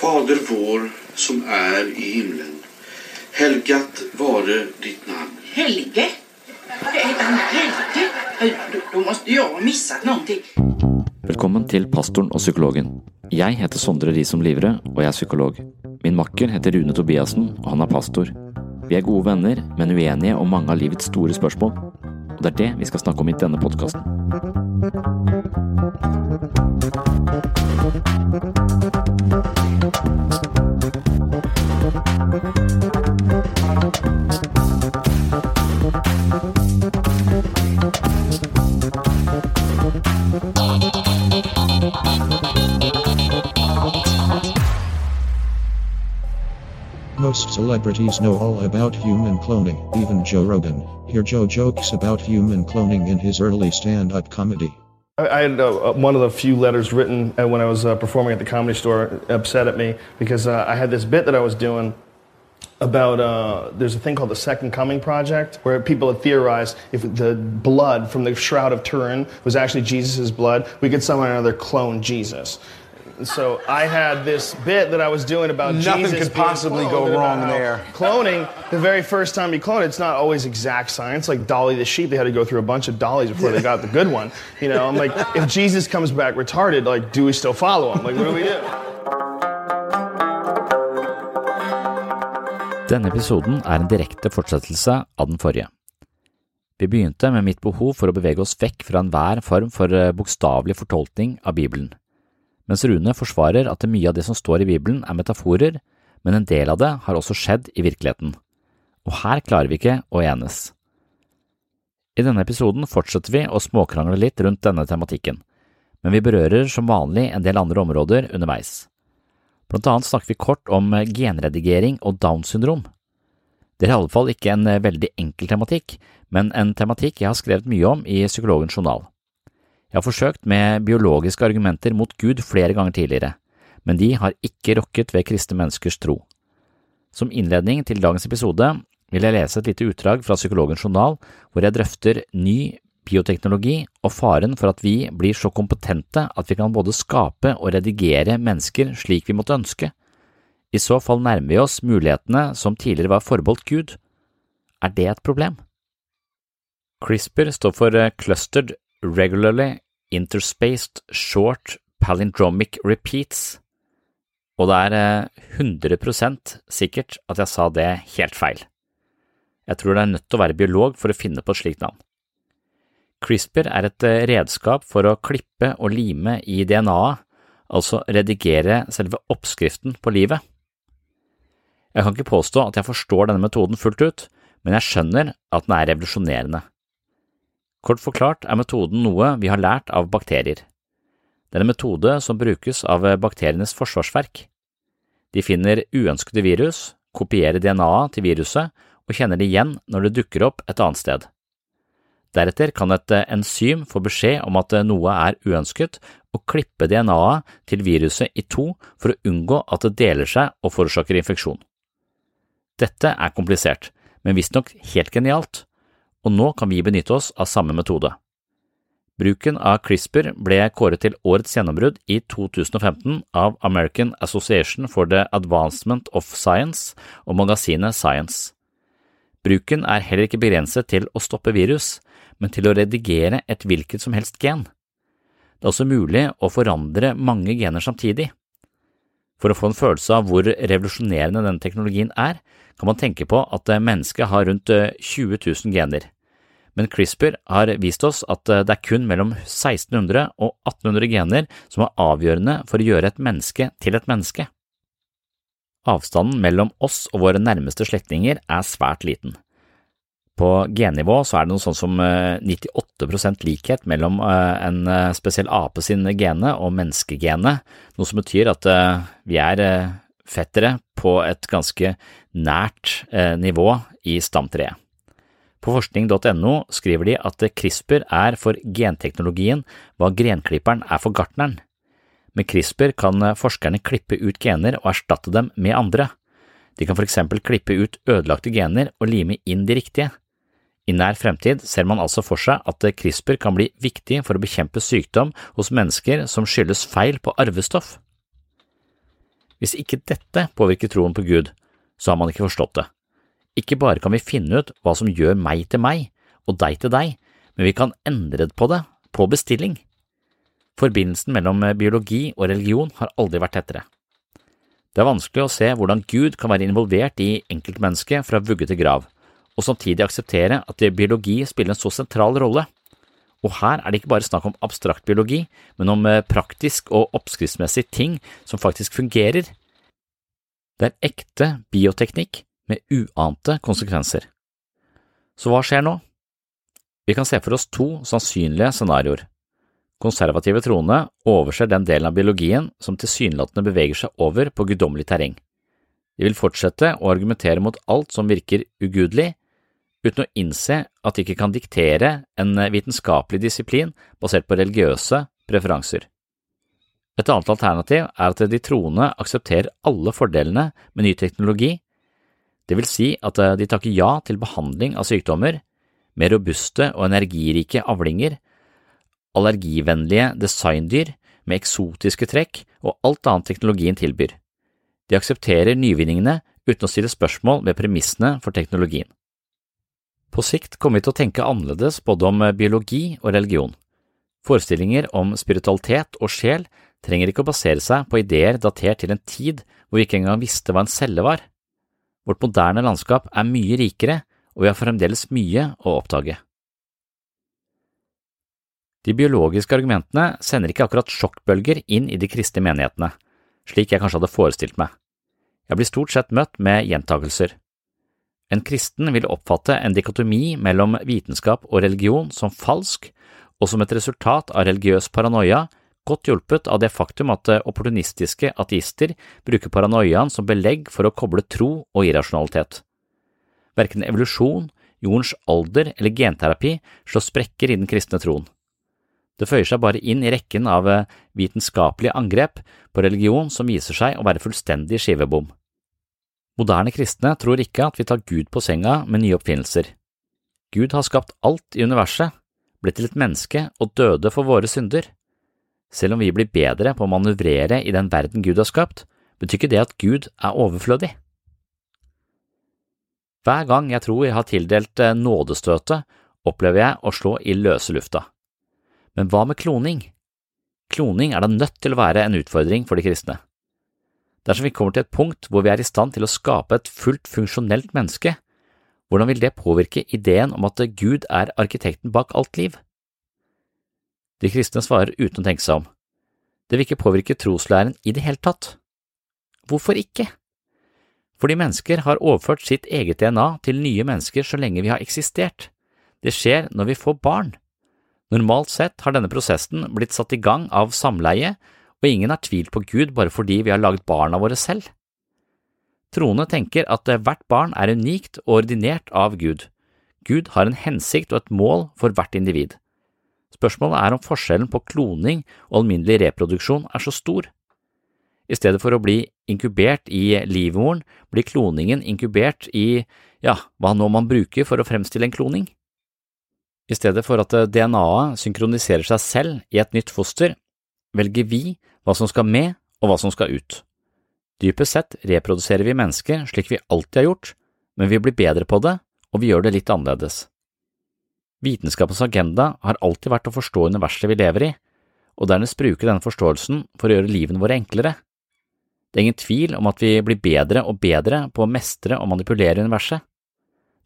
Fader vår som er i himmelen. Helgat vare ditt namn. Helge? Helge? Då, då måste ha missat noe. Velkommen til Pastoren og psykologen. Jeg heter Sondre Risom Livre, og jeg er psykolog. Min makker heter Rune Tobiassen, og han er pastor. Vi er gode venner, men uenige om mange av livets store spørsmål. Og det er det vi skal snakke om i denne podkasten. Celebrities know all about human cloning, even Joe Rogan. Here Joe jokes about human cloning in his early stand up comedy. I had uh, one of the few letters written uh, when I was uh, performing at the comedy store upset at me because uh, I had this bit that I was doing about uh, there's a thing called the Second Coming Project where people had theorized if the blood from the Shroud of Turin was actually Jesus' blood, we could somehow or another clone Jesus. And So I had this bit that I was doing about Nothing Jesus could possibly go wrong there. Cloning, the very first time you clone it, it's not always exact science. Like Dolly the sheep, they had to go through a bunch of dollies before they got the good one. You know, I'm like, if Jesus comes back retarded, like, do we still follow him? Like, what do we do? Denne episoden er en direkte fortsettelse av den forrige. Vi begynte med mitt behov for å bevege oss vekk fra enhver form for eh, bokstavelig fortolkning av Bibelen, mens Rune forsvarer at mye av det som står i Bibelen er metaforer, men en del av det har også skjedd i virkeligheten. Og her klarer vi ikke å enes. I denne episoden fortsetter vi å småkrangle litt rundt denne tematikken, men vi berører som vanlig en del andre områder underveis. Blant annet snakker vi kort om genredigering og Downs syndrom. Det er i alle fall ikke en veldig enkel tematikk, men en tematikk jeg har skrevet mye om i Psykologens journal. Jeg har forsøkt med biologiske argumenter mot Gud flere ganger tidligere, men de har ikke rokket ved kristne menneskers tro. Som innledning til dagens episode vil jeg lese et lite utdrag fra Psykologens journal hvor jeg drøfter ny bioteknologi og faren for at vi blir så kompetente at vi kan både skape og redigere mennesker slik vi måtte ønske. I så fall nærmer vi oss mulighetene som tidligere var forbeholdt Gud. Er det et problem? CRISPR står for eh, Clustered Regularly Interspaced Short Palindromic Repeats, og det er eh, 100 sikkert at jeg sa det helt feil. Jeg tror det er nødt til å være biolog for å finne på et slikt navn. CRISPR er et eh, redskap for å klippe og lime i DNA-et, altså redigere selve oppskriften på livet. Jeg kan ikke påstå at jeg forstår denne metoden fullt ut, men jeg skjønner at den er revolusjonerende. Kort forklart er metoden noe vi har lært av bakterier. Det er en metode som brukes av bakterienes forsvarsverk. De finner uønskede virus, kopierer DNA-et til viruset og kjenner det igjen når det dukker opp et annet sted. Deretter kan et enzym få beskjed om at noe er uønsket og klippe DNA-et til viruset i to for å unngå at det deler seg og forårsaker infeksjon. Dette er komplisert, men visstnok helt genialt, og nå kan vi benytte oss av samme metode. Bruken av CRISPR ble kåret til årets gjennombrudd i 2015 av American Association for the Advancement of Science og magasinet Science. Bruken er heller ikke begrenset til å stoppe virus, men til å redigere et hvilket som helst gen. Det er også mulig å forandre mange gener samtidig. For å få en følelse av hvor revolusjonerende denne teknologien er, kan man tenke på at mennesket har rundt 20 000 gener, men CRISPR har vist oss at det er kun mellom 1600 og 1800 gener som er avgjørende for å gjøre et menneske til et menneske. Avstanden mellom oss og våre nærmeste slektninger er svært liten. På gennivå er det noe sånn som 98% likhet mellom en spesiell ape sin gene og menneskegenet, noe som betyr at vi er fettere på et ganske nært nivå i stamtreet. På forskning.no skriver de at CRISPR er for genteknologien hva grenklipperen er for gartneren. Med CRISPR kan forskerne klippe ut gener og erstatte dem med andre. De kan for eksempel klippe ut ødelagte gener og lime inn de riktige. I nær fremtid ser man altså for seg at CRISPR kan bli viktig for å bekjempe sykdom hos mennesker som skyldes feil på arvestoff. Hvis ikke dette påvirker troen på Gud, så har man ikke forstått det. Ikke bare kan vi finne ut hva som gjør meg til meg og deg til deg, men vi kan endre på det på bestilling. Forbindelsen mellom biologi og religion har aldri vært tettere. Det er vanskelig å se hvordan Gud kan være involvert i enkeltmennesket fra vugge til grav, og samtidig akseptere at biologi spiller en så sentral rolle. Og her er det ikke bare snakk om abstrakt biologi, men om praktisk og oppskriftsmessig ting som faktisk fungerer. Det er ekte bioteknikk med uante konsekvenser. Så hva skjer nå? Vi kan se for oss to sannsynlige scenarioer. Konservative troende overser den delen av biologien som tilsynelatende beveger seg over på guddommelig terreng. De vil fortsette å argumentere mot alt som virker ugudelig, uten å innse at de ikke kan diktere en vitenskapelig disiplin basert på religiøse preferanser. Et annet alternativ er at de troende aksepterer alle fordelene med ny teknologi, det vil si at de takker ja til behandling av sykdommer, mer robuste og energirike avlinger, allergivennlige designdyr med eksotiske trekk og alt annet teknologien tilbyr. De aksepterer nyvinningene uten å stille spørsmål ved premissene for teknologien. På sikt kommer vi til å tenke annerledes både om biologi og religion. Forestillinger om spiritualitet og sjel trenger ikke å basere seg på ideer datert til en tid hvor vi ikke engang visste hva en celle var. Vårt moderne landskap er mye rikere, og vi har fremdeles mye å oppdage. De biologiske argumentene sender ikke akkurat sjokkbølger inn i de kristne menighetene, slik jeg kanskje hadde forestilt meg. Jeg blir stort sett møtt med gjentagelser. En kristen vil oppfatte en dikotomi mellom vitenskap og religion som falsk, og som et resultat av religiøs paranoia, godt hjulpet av det faktum at opportunistiske ateister bruker paranoiaen som belegg for å koble tro og irrasjonalitet. Verken evolusjon, jordens alder eller genterapi slår sprekker i den kristne troen. Det føyer seg bare inn i rekken av vitenskapelige angrep på religion som viser seg å være fullstendig skivebom. Moderne kristne tror ikke at vi tar Gud på senga med nye oppfinnelser. Gud har skapt alt i universet, blitt til et menneske og døde for våre synder. Selv om vi blir bedre på å manøvrere i den verden Gud har skapt, betyr ikke det at Gud er overflødig. Hver gang jeg tror jeg har tildelt nådestøtet, opplever jeg å slå i løse lufta. Men hva med kloning? Kloning er da nødt til å være en utfordring for de kristne. Dersom vi kommer til et punkt hvor vi er i stand til å skape et fullt funksjonelt menneske, hvordan vil det påvirke ideen om at Gud er arkitekten bak alt liv? De kristne svarer uten å tenke seg om. Det vil ikke påvirke troslæren i det hele tatt. Hvorfor ikke? Fordi mennesker har overført sitt eget DNA til nye mennesker så lenge vi har eksistert. Det skjer når vi får barn. Normalt sett har denne prosessen blitt satt i gang av samleie, og ingen har tvilt på Gud bare fordi vi har laget barna våre selv. Troende tenker at hvert barn er unikt og ordinert av Gud. Gud har en hensikt og et mål for hvert individ. Spørsmålet er om forskjellen på kloning og alminnelig reproduksjon er så stor. I stedet for å bli inkubert i livmoren, blir kloningen inkubert i, ja, hva nå man bruker for å fremstille en kloning. I stedet for at DNA-et synkroniserer seg selv i et nytt foster, velger vi hva som skal med og hva som skal ut. Dypest sett reproduserer vi mennesker slik vi alltid har gjort, men vi blir bedre på det, og vi gjør det litt annerledes. Vitenskapens agenda har alltid vært å forstå universet vi lever i, og dernest bruke denne forståelsen for å gjøre livene våre enklere. Det er ingen tvil om at vi blir bedre og bedre på å mestre og manipulere universet.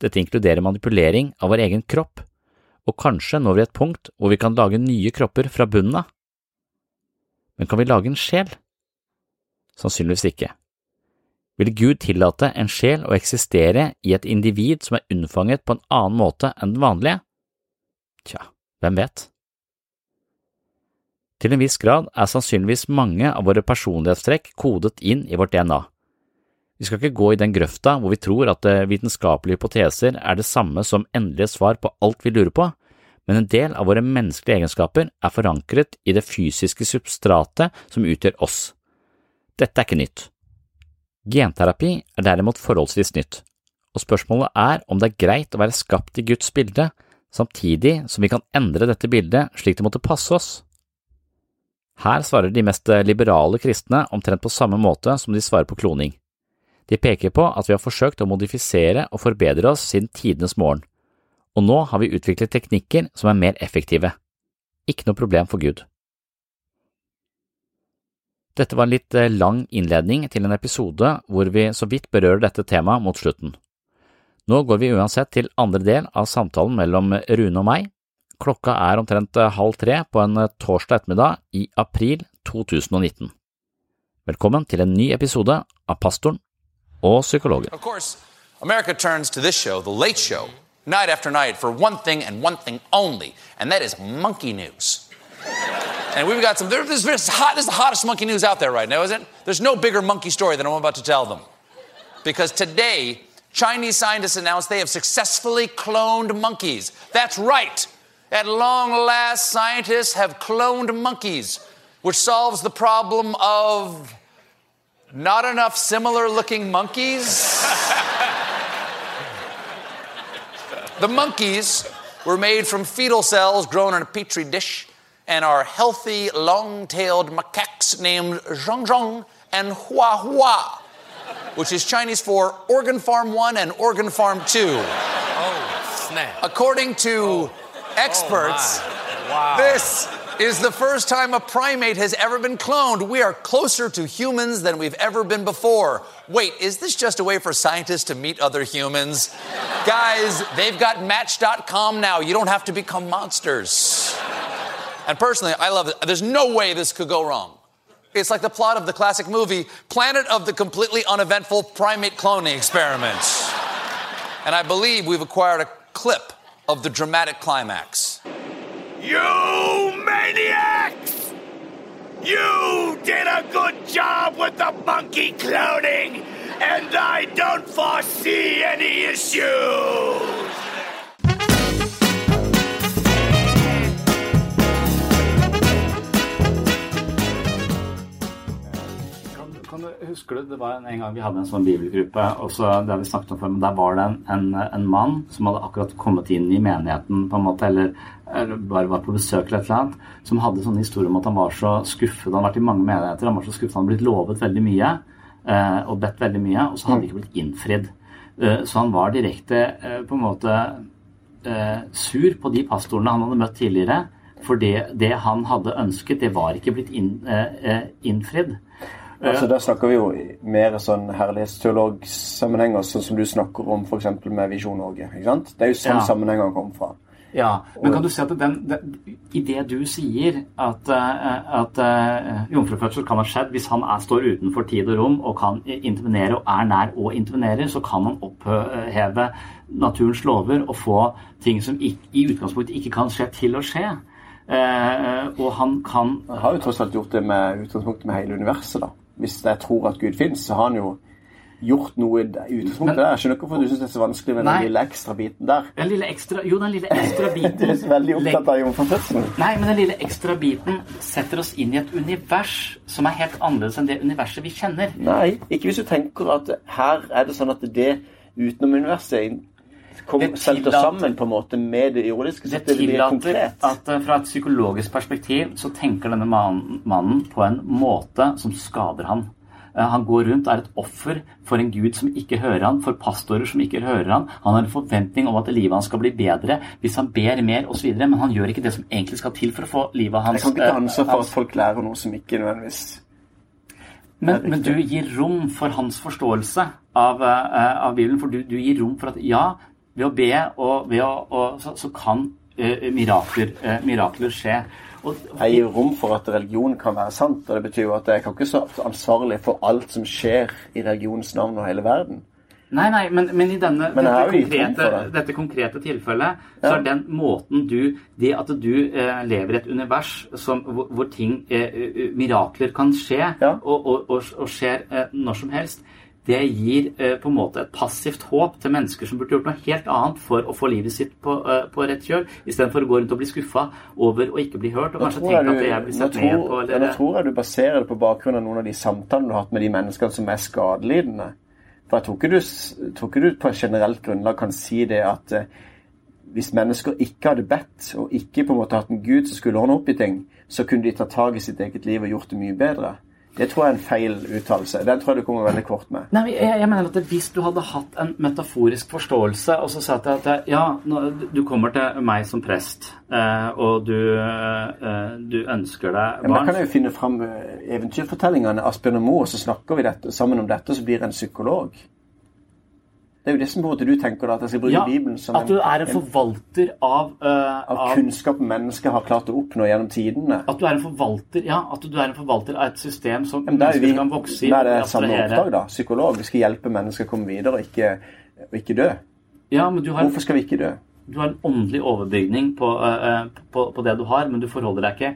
Dette inkluderer manipulering av vår egen kropp, og kanskje når vi et punkt hvor vi kan lage nye kropper fra bunnen av. Men kan vi lage en sjel? Sannsynligvis ikke. Vil Gud tillate en sjel å eksistere i et individ som er unnfanget på en annen måte enn den vanlige? Tja, hvem vet? Til en viss grad er sannsynligvis mange av våre personlighetstrekk kodet inn i vårt DNA. Vi skal ikke gå i den grøfta hvor vi tror at eh, vitenskapelige hypoteser er det samme som endelige svar på alt vi lurer på, men en del av våre menneskelige egenskaper er forankret i det fysiske substratet som utgjør oss. Dette er ikke nytt. Genterapi er derimot forholdsvis nytt, og spørsmålet er om det er greit å være skapt i Guds bilde, samtidig som vi kan endre dette bildet slik det måtte passe oss. Her svarer de mest liberale kristne omtrent på samme måte som de svarer på kloning. De peker på at vi har forsøkt å modifisere og forbedre oss siden tidenes morgen, og nå har vi utviklet teknikker som er mer effektive. Ikke noe problem for Gud. Dette var en litt eh, lang innledning til en episode hvor vi så vidt berører dette temaet mot slutten. Nå går vi uansett til andre del av samtalen mellom Rune og meg. Klokka er omtrent eh, halv tre på en eh, torsdag ettermiddag i april 2019. Velkommen til en ny episode av Pastoren og psykologen. Of course, America turns to this The Late Show, night after night for one thing and one thing only, and that is monkey news. And we've got some, this, this, hot, this is the hottest monkey news out there right now, isn't it? There's no bigger monkey story than I'm about to tell them. Because today, Chinese scientists announced they have successfully cloned monkeys. That's right. At long last, scientists have cloned monkeys, which solves the problem of not enough similar looking monkeys. the monkeys were made from fetal cells grown in a petri dish and are healthy, long tailed macaques named Zhongzhong and Hua Hua, which is Chinese for organ farm 1 and organ farm 2. Oh, snap. According to oh, oh, experts, this is the first time a primate has ever been cloned. We are closer to humans than we've ever been before. Wait, is this just a way for scientists to meet other humans? Guys, they've got Match.com now. You don't have to become monsters. And personally, I love it. There's no way this could go wrong. It's like the plot of the classic movie Planet of the Completely Uneventful Primate Cloning Experiment. And I believe we've acquired a clip of the dramatic climax. You maniacs! You did a good job with the monkey cloning, and I don't foresee any issues! Husker du, det var en, en gang vi hadde en sånn bibelgruppe, og så, der vi snakket om før, men der var det en, en, en mann som hadde akkurat kommet inn i menigheten, på en måte, eller, eller bare var på besøk eller et eller annet, som hadde sånne historier om at han var så skuffet. Han har vært i mange menigheter, han var så skuffet, han hadde blitt lovet veldig mye, eh, og bedt veldig mye, og så hadde det ikke blitt innfridd. Eh, så han var direkte eh, på en måte eh, sur på de pastorene han hadde møtt tidligere, for det, det han hadde ønsket, det var ikke blitt inn, eh, eh, innfridd. Altså, Da snakker vi jo mer sånn herlighetsteologsammenhenger, sånn som du snakker om f.eks. med Visjon Norge. ikke sant? Det er jo sånn Ja. sammenhenger kommer fra. Ja, men kan du si at den, den, i det du sier at, eh, at uh, jomfrufødsel kan ha skjedd hvis han er, står utenfor tid og rom og kan intervenere og er nær og intervenerer, så kan han oppheve naturens lover og få ting som ikke, i utgangspunktet ikke kan skje, til å skje. Uh, og han kan Han har jo tross alt gjort det med utgangspunktet med hele universet. da. Hvis jeg tror at Gud fins, så har han jo gjort noe i utgangspunktet der. Jeg skjønner ikke hvorfor du syns det er så vanskelig med Nei. den lille ekstra biten der. Den lille ekstra Jo, den lille ekstra biten Du er så veldig opptatt av jomfrufødselen. Nei, men den lille ekstra biten setter oss inn i et univers som er helt annerledes enn det universet vi kjenner. Nei, ikke hvis du tenker at her er det sånn at det utenom-universet kom Det setter sammen på en måte med det jordiske. Så Det det blir konkret. at eh, fra et psykologisk perspektiv så tenker denne mannen, mannen på en måte som skader han. Eh, Han går rundt og er et offer for en gud som ikke hører han, for pastorer som ikke hører han. Han har en forventning om at livet hans skal bli bedre hvis han ber mer osv., men han gjør ikke det som egentlig skal til for å få livet Jeg hans kan ikke ta eh, ansvar for at folk lærer noe som ikke nødvendigvis Men, men du gir rom for hans forståelse av, av Bibelen. For du, du gir rom for at ja, ved å be og ved å, og, så, så kan uh, mirakler, uh, mirakler skje. Og, Jeg gir rom for at religion kan være sant. og Det betyr jo at jeg kan ikke stå ansvarlig for alt som skjer i religionens navn og hele verden. nei, nei, men, men i denne, Men dette, konkrete, det. dette konkrete tilfellet, så er den måten du Det at du eh, lever i et univers som, hvor, hvor ting eh, eh, Mirakler kan skje, Ja. og, og, og, og skjer eh, når som helst. Det gir eh, på en måte et passivt håp til mennesker som burde gjort noe helt annet for å få livet sitt på, eh, på rett kjøl, istedenfor å gå rundt og bli skuffa over å ikke bli hørt, og kanskje tenke at det jeg blir sett ned på. Eller, nå tror jeg du baserer det på bakgrunn av noen av de samtalene du har hatt med de menneskene som er skadelidende. For jeg tror ikke du, tror ikke du på et generelt grunnlag kan si det at eh, hvis mennesker ikke hadde bedt, og ikke på en måte hatt en gud som skulle ordne opp i ting, så kunne de tatt tak i sitt eget liv og gjort det mye bedre. Det tror jeg er en feil uttalelse. Den tror jeg du kommer veldig kort med. Nei, jeg, jeg mener at Hvis du hadde hatt en metaforisk forståelse, og så sa jeg at ja, du kommer til meg som prest, eh, og du, eh, du ønsker deg Ja, men da kan jeg jo finne fram eh, eventyrfortellingene Asbjørn og Moe, og så snakker vi dette, sammen om dette, og så blir jeg en psykolog. Det er jo det som på en måte du tenker, da, at jeg skal bruke Ja, Bibelen som At du er en forvalter av, uh, av kunnskap mennesket har klart å oppnå gjennom tidene. At du er en forvalter ja, at du er en forvalter av et system som Men er mennesker vi kan vokse i. da er det samme oppdrag, da. Psykolog. Vi skal hjelpe mennesker å komme videre og ikke, og ikke dø. Ja, men du har, Hvorfor skal vi ikke dø? du har en åndelig overbygning på, uh, på, på det du har, men du forholder deg ikke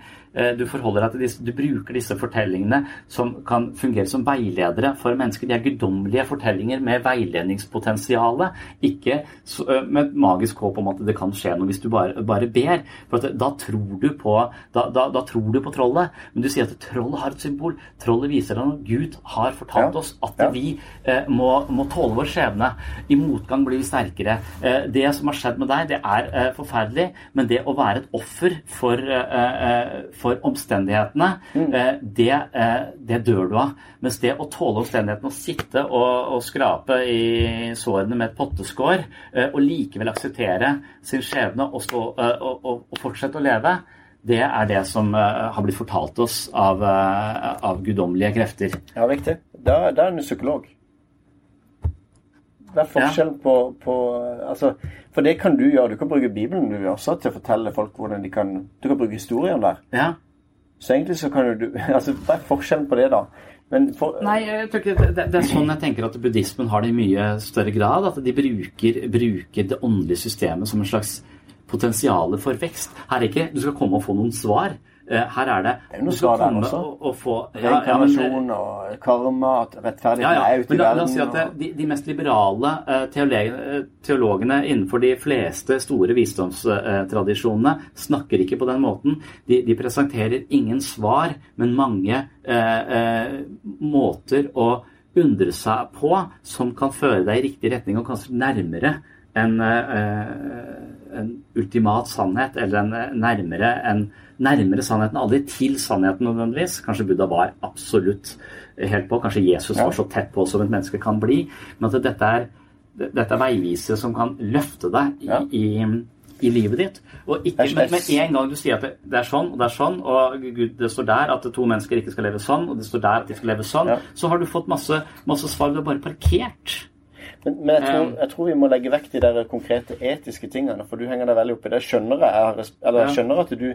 du forholder deg til disse, du bruker disse fortellingene som kan fungere som veiledere for mennesker. De er guddommelige fortellinger med veiledningspotensial. Ikke eh, med magisk håp om at det kan skje noe hvis du bare, bare ber. For at, da, tror du på, da, da, da tror du på trollet. Men du sier at trollet har et symbol. Trollet viser deg noe. Gud har fortalt Ja. oss at Ja. vi eh, må, må tåle vår skjebne. I motgang blir vi sterkere. Eh, det som har skjedd med deg, det er eh, forferdelig, men det å være et offer for, eh, eh, for omstendighetene, eh, det, eh, det dør du av. Mens det å tåle omstendighetene, å sitte og, og skrape i sårene med et potteskår, eh, og likevel akseptere sin skjebne og, så, og, og, fortsette å leve, det er det som har blitt fortalt oss av, av guddommelige krefter. Ja, riktig. Da, da er du psykolog. Det er forskjell på, på altså, For det kan du gjøre. Du kan bruke Bibelen du også til å fortelle folk hvordan de kan Du kan bruke historien der. Ja. Så egentlig så kan du altså, Hva er forskjellen på det, da? Men for, Nei, jeg tror ikke det, det, er sånn jeg tenker at buddhismen har det i mye større grad. At de bruker, bruker det åndelige systemet som en slags potensiale for vekst. Her er ikke du skal komme og få noen svar. Eh, Her er det Det er noe der komme også. og, og få ja, ja, men- Reinkarnasjon og karma, at rettferdigheten ja, er ute i verden. la oss si at det, og- de, de mest liberale eh, teologene, eh, teologene innenfor de fleste store visdomstradisjonene snakker ikke på den måten. De, de presenterer ingen svar, men mange eh, eh, måter å undre seg på som kan føre deg i riktig retning og kanskje nærmere en, eh, en ultimat sannhet, eller en, eh, nærmere, en, nærmere sannheten. Aldri til sannheten nødvendigvis. Kanskje Buddha var absolutt helt på. Kanskje Jesus var så tett på som et menneske kan bli. Men at dette er, dette er veivisere som kan løfte deg i, i, i livet ditt. Og ikke, med, en gang du sier at det, det er sånn og det er sånn, og Gud, det står der at to mennesker ikke skal leve sånn, og det står der at de skal leve sånn, så har du fått masse, masse svar. Du har bare parkert. Men, men jeg, tror, Um, jeg tror vi må legge vekk de der konkrete etiske tingene, for du henger deg veldig opp i det. Skjønner, jeg, eller jeg skjønner at du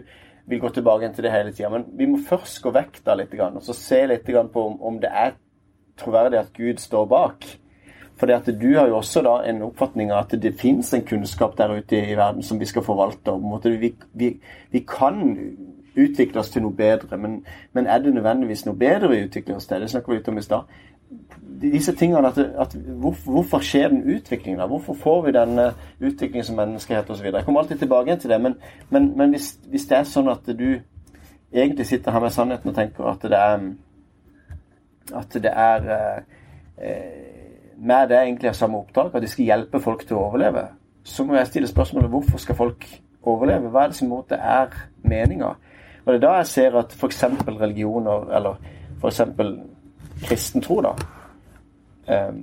vil gå tilbake til det hele tida, men vi må først gå vekk da litt, og så se litt på om, om det er troverdig at Gud står bak. For at du har jo også da en oppfatning av at det finnes en kunnskap der ute i verden som vi skal forvalte. Vi, vi, vi kan utvikle oss til noe bedre, men, men er det nødvendigvis noe bedre vi utvikler oss til? Det snakker vi litt om i stad disse tingene at, at hvor, Hvorfor skjer den utviklingen? da? Hvorfor får vi den utviklingen som menneskehet osv.? Jeg kommer alltid tilbake til det, men, men, men hvis, hvis, det er sånn at du egentlig sitter her med sannheten og tenker at det er At det er uh, uh, med det egentlig har samme oppdrag, at de skal hjelpe folk til å overleve, så må jeg stille spørsmålet hvorfor skal folk overleve? Hva er det som måte er meninga? Og det er da jeg ser at f.eks. religioner, eller f.eks. kristen tro, da, um,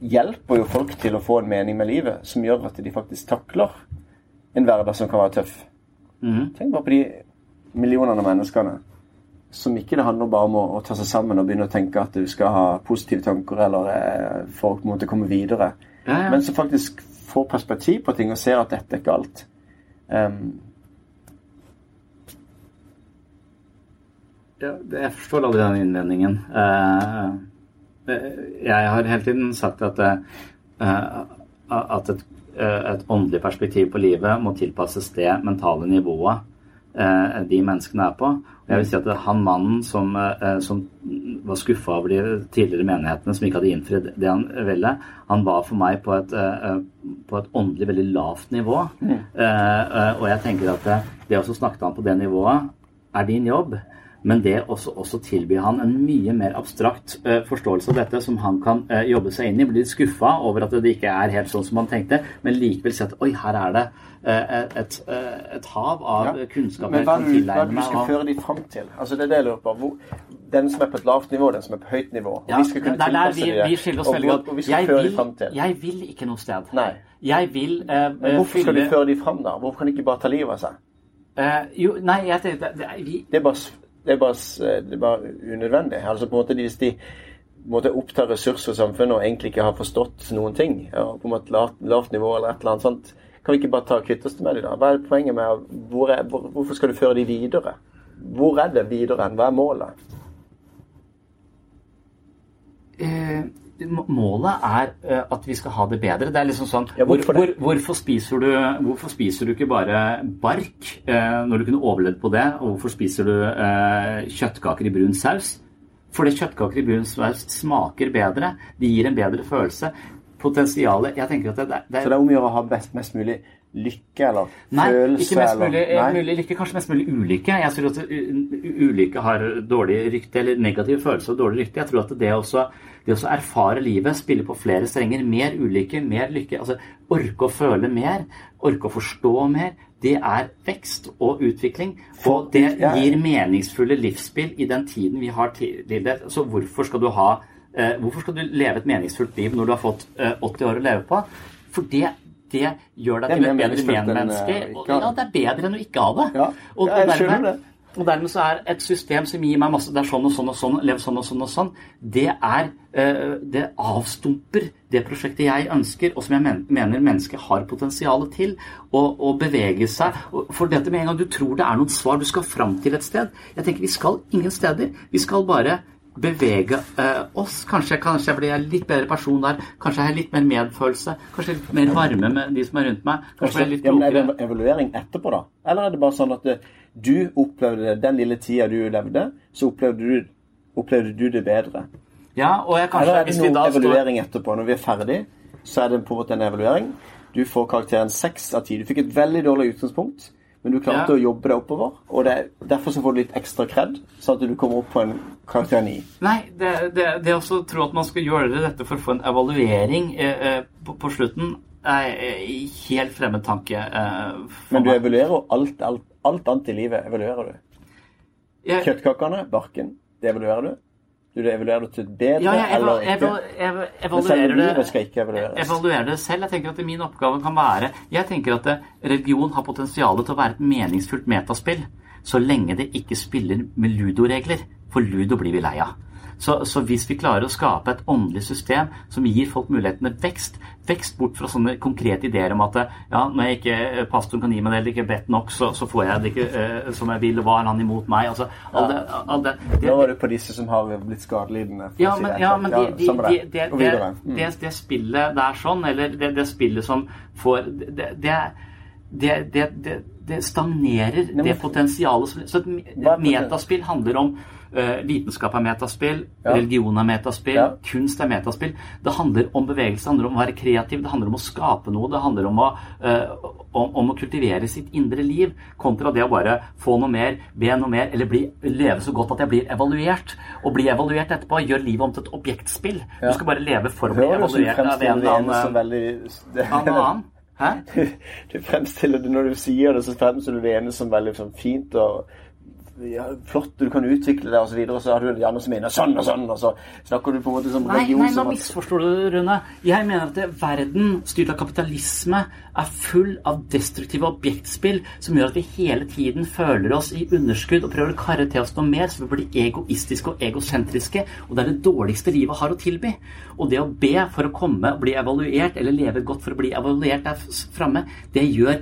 hjelper jo folk til å få en mening med livet som gjør at de faktisk takler en hverdag som kan være tøff. Mhm. Tenk bare på de millionene av menneskene som ikke det handler bare om å, å ta seg sammen og begynne å tenke at du skal ha positive tanker eller eh, folk måte komme videre, Ja, ja. men som faktisk får perspektiv på ting og ser at dette er ikke alt. Um, Ja, jeg forstår aldri den innvendingen. Eh, eh, jeg har hele tiden sagt at, eh, at et, et åndelig perspektiv på livet må tilpasses det mentale nivået de menneskene er på. Og jeg vil si at han mannen som, som var skuffa over de tidligere menighetene som ikke hadde innfridd det han ville, han var for meg på et, på et åndelig veldig lavt nivå. Eh, og jeg tenker at det, å snakke han på det nivået er din jobb. Men det også, også tilbyr han en mye mer abstrakt uh, forståelse av dette, som han kan uh, jobbe seg inn i. Blir litt skuffa over at det ikke er helt sånn som han tenkte, men likevel sett oi, her er det uh, et, et, hav av kunnskap Men jeg kan det du, hva skal føre de fram til? Altså det er det jeg lurer på. Hvor, den som er på et lavt nivå, den som er på høyt nivå. Ja, vi skal kunne er der tilpasse vi, vi skiller oss veldig godt. Og vi skal Jeg føre de fram til. jeg vil ikke noe sted. Nei. Jeg vil Men hvorfor skal du føre de fram, da? Hvorfor kan de ikke bare ta livet av seg? Jo, nei, jeg tenkte det, er- vi, Det er bare, det er bare, det er bare unødvendig. Altså på en måte Hvis de måte opptar ressurser i samfunnet og egentlig ikke har forstått noen ting, ja, på en måte lavt, lavt nivå eller et eller annet sånt, kan vi ikke bare ta kvitte oss med dem da? Hva er poenget med hvor er, hvor, Hvorfor skal du føre de videre? Hvor er det videre? Hva er målet? eh, Målet er eh, at vi skal ha det bedre. Det er liksom sånn Ja, hvorfor hvor, hvor, hvorfor, spiser du, hvorfor spiser du ikke bare bark eh, når du kunne overlevd på det? Og hvorfor spiser du eh, kjøttkaker i brun saus? Fordi kjøttkaker i brun saus smaker bedre. De gir en bedre følelse. Potensialet Jeg tenker at det, det, det Så det er om å gjøre å ha best, mest mulig lykke eller Nei, følelse ikke mest mulig, eller, Nei? mulig lykke, kanskje mest mulig ulykke. Jeg tror at ulykke har dårlig rykte, eller negativ følelse og dårlig rykte. Jeg tror at det også, det også erfare livet, spille på flere strenger, mer ulykke, mer lykke, altså orke å føle mer, orke å forstå mer, det er vekst og utvikling. Og det gir meningsfulle livsspill i den tiden vi har tildelt. Så hvorfor skal du ha eh, Hvorfor skal du leve et meningsfullt liv når du har fått eh, 80 år å leve på? For det, det gjør deg til et bedre medmenneske. eh, Ja, det er bedre enn å ikke ha det. Ja, jeg skjønner dermed, og dermed så er et system som gir meg masse Det er sånn og sånn og sånn, lev sånn og sånn og sånn. Det er eh, Det avstumper det prosjektet jeg ønsker, og som jeg mener mennesket har potensial til å, å bevege seg. For dette med en gang du tror det er noen svar, du skal fram til et sted. Jeg tenker vi skal ingen steder. Vi skal bare bevege eh, oss. Kanskje, kanskje jeg blir en litt bedre person der. Kanskje jeg har litt mer medfølelse. Kanskje litt mer varme med de som er rundt meg. Kanskje jeg er litt ja, men er det en evaluering etterpå, da? Eller er det bare sånn at eh, du opplevde den lille tida du levde, så opplevde du, opplevde du det bedre? Ja, og jeg kanskje Eller er det noen står evaluering etterpå? Når vi er ferdig, så er det på en måte en evaluering. Du får karakteren seks av ti. Du fikk et veldig dårlig utgangspunkt, men du klarte Ja. å jobbe deg oppover. Og det, er- derfor så får du litt ekstra kred, sånn at du kommer opp på en karakter ni. Nei, det, det, det også tro at man skal gjøre dette for å få en evaluering eh, eh, på, på slutten, er helt fremmed tanke. Eh, Men du evaluerer alt, alt, alt annet i livet. evaluerer du. Jeg- Kjøttkakene, barken, det evaluerer du. Du evaluerer det til bedre Ja, jeg eller ikke. eval, eval, Men evaluerer selve livet det skal ikke evalueres. evaluerer det selv. Jeg tenker at min oppgave kan være Jeg tenker at religion har potensial til å være et meningsfullt metaspill så lenge det ikke spiller med ludoregler, for ludo blir vi lei av. Så, så hvis vi klarer å skape et åndelig system som gir folk mulighetene vekst, vekst bort fra sånne konkrete ideer om at ja, når jeg ikke, pastoren kan gi meg det eller ikke bedt nok, så, så får jeg det ikke eh, som jeg vil, og hva er han imot meg? Altså, all det, all det, det, Nå var du på disse som har blitt skadelidende. ja, men, det ja, men de, de, de, det. Mm. det, det spillet der sånn, eller det, det spillet som får Det, det, det, det, det, det stagnerer men- det potensialet som Så et metaspill handler om eh, vitenskap er metaspill, Ja. religion er metaspill, Ja. kunst er metaspill. Det handler om bevegelse, det handler om å være kreativ, det handler om å skape noe, det handler om å, uh, om, om å kultivere sitt indre liv, kontra det å bare få noe mer, be noe mer, eller bli, leve så godt at jeg blir evaluert. Og bli evaluert etterpå gjør livet om til et objektspill. Du skal bare leve for å bli du evaluert av en eller annen. Hæ? Du fremstiller det når du sier det, så fremstiller du det ene som veldig sånn fint og ja, flott, du kan utvikle det, og så videre, og så har du gjerne som mener sånn og sånn, og så snakker du på en måte som Nei, religion nei, nå misforstår du, Rune. Jeg mener at det, verden styrt av kapitalisme er full av destruktive objektspill som gjør at vi hele tiden føler oss i underskudd og prøver å karre til oss noe mer, så vi blir egoistiske og egosentriske. Og det er det dårligste livet har å tilby. Og det å be for å komme og bli evaluert, eller leve godt for å bli evaluert der framme, det gjør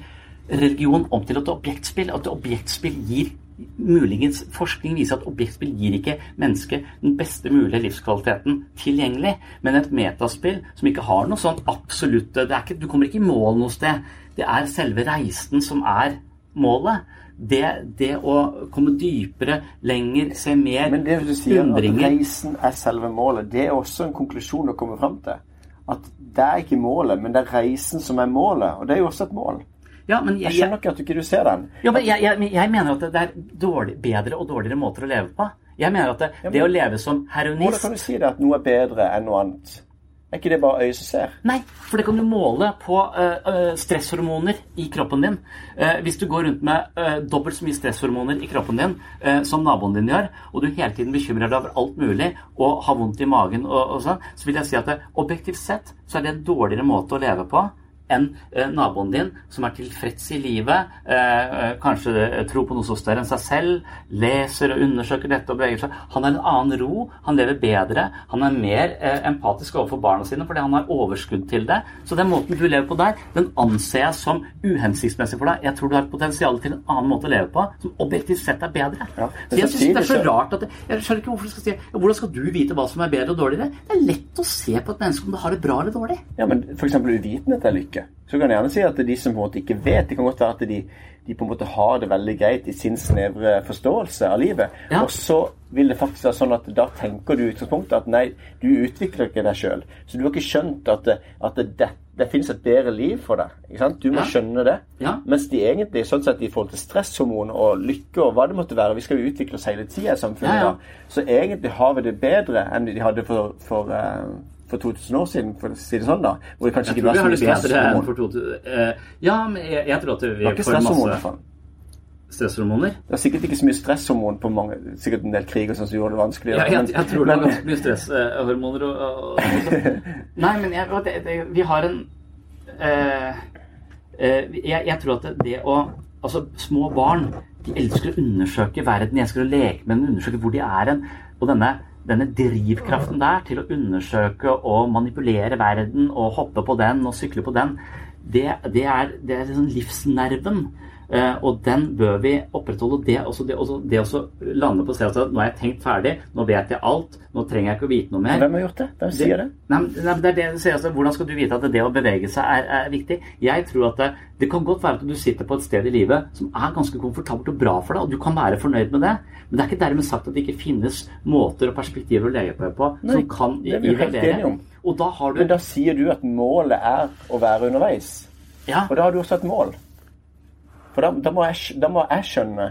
religion om til et objektspill. At objektspill gir Muligens forskning viser at objektspill gir ikke mennesket den beste mulige livskvaliteten tilgjengelig, men et metaspill som ikke har noe sånn absolutte det er ikke, Du kommer ikke i mål noe sted. Det er selve reisen som er målet. Det, det å komme dypere, lenger, se mer, Men det du sier, at reisen er selve målet, det er også en konklusjon å komme fram til. At det er ikke målet, men det er reisen som er målet. Og det er jo også et mål. Ja, men Jeg jeg, skjønner ikke at du ikke ser den. Ja, men jeg, jeg, jeg mener at det er dårlig, bedre og dårligere måter å leve på. Jeg mener at det, Ja, men- det å leve som heroinist Hvordan kan du si det at noe er bedre enn noe annet? Er ikke det bare øyet som ser? Nei, for det kan du måle på eh, stresshormoner i kroppen din. Uh, hvis du går rundt med uh, dobbelt så mye stresshormoner i kroppen din som naboen din gjør, og du hele tiden bekymrer deg over alt mulig og har vondt i magen og, og sånn, så vil jeg si at det, objektivt sett så er det en dårligere måte å leve på enn eh, naboen din, som er tilfreds i livet, eh, eh, kanskje tror på noe så større enn seg selv, leser og undersøker dette og beveger seg. Han har en annen ro, han lever bedre, han er mer empatisk overfor barna sine fordi han har overskudd til det. Så den måten du lever på der, den anser jeg som uhensiktsmessig for deg. Jeg tror du har et potensial til en annen måte å leve på, som objektivt sett er bedre. Ja, så jeg synes det er så rart at det, Jeg skjønner ikke hvorfor du skal si Hvordan skal du vite hva som er bedre og dårligere? Det er lett å se på et menneske om det har det bra eller dårlig. Ja, men f.eks. uvitenhet er lykke. Så kan jeg gjerne si at de som på en måte ikke vet, det kan godt være at de, de på en måte har det veldig greit i sin snevre forståelse av livet. Ja. Og så vil det faktisk være sånn at da tenker du i utgangspunktet at nei, du utvikler ikke deg sjøl. Så du har ikke skjønt at at det, det, det finnes et bedre liv for deg. Ikke sant? Du må Ja. skjønne det. Ja. Mens de egentlig, sånn sett i forhold til stresshormon og lykke og hva det måtte være Vi skal jo utvikle oss hele tida i samfunnet. Da. Så egentlig har vi det bedre enn de hadde for, for, eh, for 2000 år siden, for å si det sånn. da. Hvor det kanskje Jeg ikke tror vi var så mye bedre for 2000 eh, Ja, men jeg, jeg tror at vi Det var ikke får stresshormon, i masse hvert stresshormoner. Det var sikkert ikke så mye stresshormon på mange Sikkert en del krig og sånn som gjorde det vanskelig. Ja, jeg, men- jeg tror det er ganske mye stresshormoner og, og, og sånn. Nei, men jeg, det, det, vi har en eh, eh, jeg, jeg tror at det, det å Altså, små barn de elsker å undersøke verden. De elsker å leke med den, undersøke hvor de er hen. Og denne, denne drivkraften der til å undersøke og manipulere verden og hoppe på den og sykle på den, det, det er, det er liksom livsnerven. Eh, og den bør vi opprettholde. Det, også, det, også, det også lande på stedet at nå har jeg tenkt ferdig, nå vet jeg alt, nå trenger jeg ikke å vite noe mer. Hvem har gjort det? Hvem sier det? Nei, nei, det er det jeg sier, altså, Hvordan skal du vite at det å bevege seg er, er viktig? Jeg tror at det, det kan godt være at du sitter på et sted i livet som er ganske komfortabelt og bra for deg, og du kan være fornøyd med det. Men det er ikke dermed sagt at det ikke finnes måter og perspektiver å leve på Nei, som kan det er vi helt enige om. Du Men da sier du at målet er å være underveis. Ja. Og da har du også et mål. For da, da, må jeg, da må jeg skjønne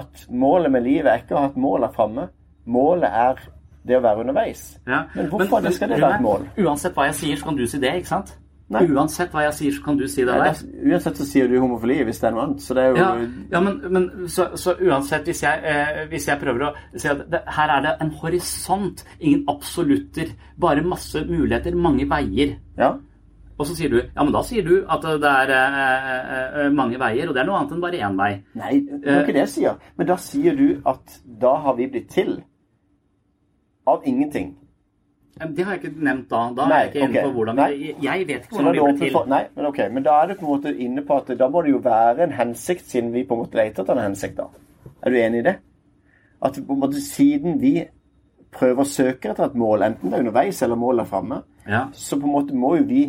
at målet med livet er ikke å ha et mål der framme. Målet er det å være underveis. Ja. Men hvorfor men, skal det være et mål? Uansett hva jeg sier, så kan du si det, ikke sant? Nei. Uansett hva jeg sier, så kan du si det der. Ja, uansett så sier du homofili hvis det er noe annet. Så det er jo Ja, ja men, men så, så uansett, hvis jeg, eh, hvis jeg prøver å si at det, her er det en horisont, ingen absolutter, bare masse muligheter, mange veier. Ja. Og så sier du ja, men da sier du at det er eh, eh, mange veier, og det er noe annet enn bare én vei. Nei, det er ikke det jeg sier. Men da sier du at da har vi blitt til av ingenting. Det har jeg ikke nevnt da. Da Nei, er jeg ikke inne på hvordan vi Jeg vet ikke hvordan vi ble til. for, nei, men ok, men da er du på en måte inne på at da må det jo være en hensikt, siden vi på en måte leter etter en hensikt. da. Er du enig i det? At på en måte siden vi prøver å søke etter et mål, enten det er underveis eller målet er framme, Ja. så på en måte må jo vi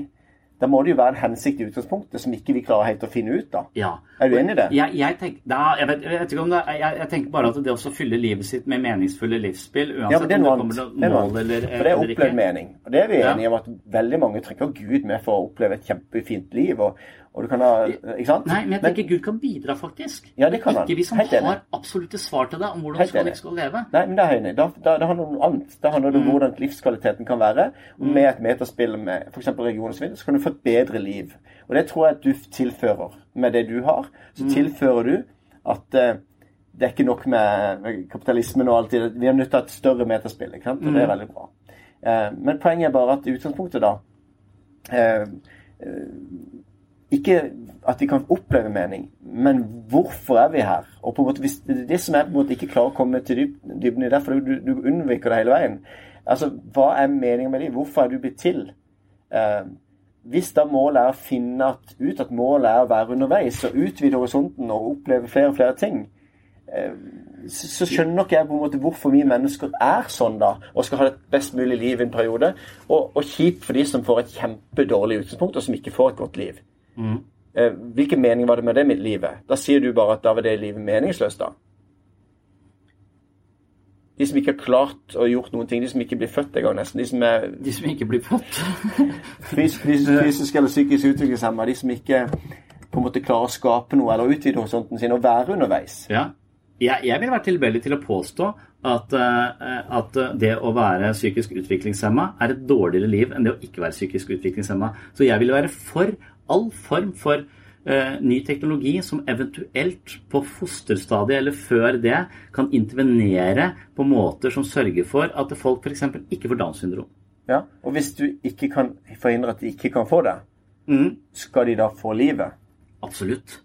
Da må det jo være en hensikt i utgangspunktet som ikke vi klarer helt å finne ut av. Ja. Er du enig i det? Jeg, jeg, tenk, da, jeg, vet, jeg vet ikke om det jeg, tenker bare at det å fylle livet sitt med meningsfulle livsspill, uansett Ja, det om det kommer til mål eller, eller, For det er opplevd mening. Og det er vi Ja. enige om at veldig mange trenger Gud med for å oppleve et kjempefint liv. Og, og du kan ha Ikke sant? Nei, men jeg tenker Gud kan bidra, faktisk. Ja, det kan han. Ikke vi som Helt har absolutte svar til deg om hvordan Helt skal enig. skal leve. Nei, men det er enig. Da, da, det handler om noe annet. Da handler det om hvordan livskvaliteten kan være. Og med et metaspill med f.eks. region og så kan du få et bedre liv. Og det tror jeg at du tilfører. Med det du har, så tilfører du at uh, det er ikke nok med kapitalismen og alt det. Vi er nødt til å ha et større metaspill. ikke sant? Og det er veldig bra. Uh, men poenget er bare at i utgangspunktet, da eh, ikke at vi kan oppleve mening, men hvorfor er vi her? Og på en måte, hvis det er det som jeg på en måte ikke klarer å komme til dybden i det, for du, du unnviker det hele veien. Altså, Hva er meningen med livet? Hvorfor er du blitt til? Eh, hvis da målet er å finne at, ut at målet er å være underveis og utvide horisonten og oppleve flere og flere ting, eh, så, så skjønner ikke jeg på en måte hvorfor vi mennesker er sånn da, og skal ha et best mulig liv i en periode, og, og kjipt for de som får et kjempedårlig utgangspunkt, og som ikke får et godt liv. Eh, hvilken mening var det med det med livet? Da sier du bare at da var det livet meningsløst, da. De som ikke har klart å gjort noen ting, de som ikke blir født engang, nesten. De som er De som ikke blir født. fys fysisk, fysisk eller psykisk utviklingshemma, de som ikke på en måte klarer å skape noe eller utvide horisonten sin og være underveis. Ja. Jeg, jeg vil være tilbøyelig til å påstå at, eh, at det å være psykisk utviklingshemma er et dårligere liv enn det å ikke være psykisk utviklingshemma. Så jeg vil være for all form for eh, ny teknologi som eventuelt på fosterstadiet eller før det kan intervenere på måter som sørger for at folk f.eks. ikke får Downs syndrom. Ja, Og hvis du ikke kan forhindre at de ikke kan få det, Mm, skal de da få livet? absolutt.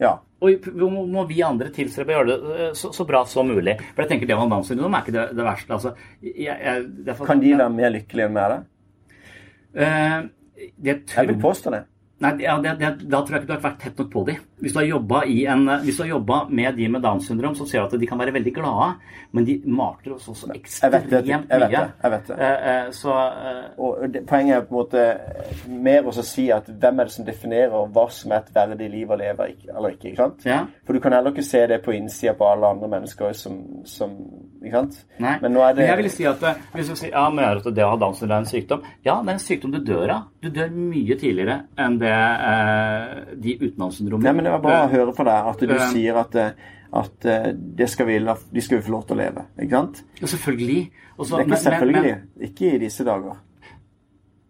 Ja. Og må, vi andre tilstrebe å gjøre det eh, så, så bra som mulig. For jeg tenker det med Downs syndrom er ikke det, det verste. Altså, jeg, jeg, det er for- Kan de være mer lykkelige enn med det? Det tror, Jeg vil påstå det. Nei, ja, det, det, Da tror jeg ikke du har vært tett nok på dem. Hvis du har jobba i en, hvis du har jobbet med de med Downs syndrom, så ser du at de kan være veldig glade, men de mater oss også ekstremt. Jeg vet det. mye. Jeg vet det. Eh, eh, så eh, Og det, Poenget er på en måte mer å si at hvem er det som definerer hva som er et verdig liv å leve eller ikke. ikke sant? Ja. For du kan heller ikke se det på innsida på alle andre mennesker som, som Ikke sant? Nei. Men nå er det Men jeg vil si at eh, hvis du sier ja, men er det det å ha Downs syndrom er en sykdom Ja, det er en sykdom du dør av. Du dør mye tidligere enn det eh, de uten Det var bra å høre fra deg at du det, sier at, eh, at eh, det skal vi, de skal jo få lov til å leve. Ikke sant? Ja, selvfølgelig. Også, det er ikke men- men- selvfølgelig. men- Ikke i disse dager.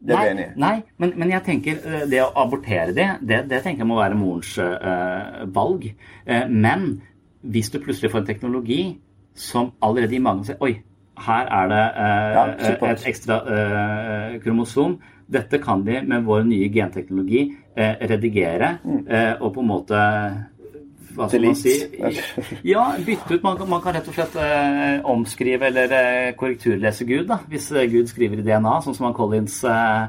Det er vi enig i. Nei, men, men jeg tenker eh, det å abortere det, det, det tenker jeg må være morens øh, valg. Men hvis du plutselig får en teknologi som allerede i magen sier Oi, her er det øh, Ja, et ekstra øh, kromosom. Dette kan de med vår nye genteknologi redigere Mm. eh, og på en måte hva skal man si? Ja, bytte ut. Man, man kan rett og slett eh, omskrive eller eh, korrekturlese Gud, da, hvis eh, Gud skriver i DNA, sånn som han Collins eh,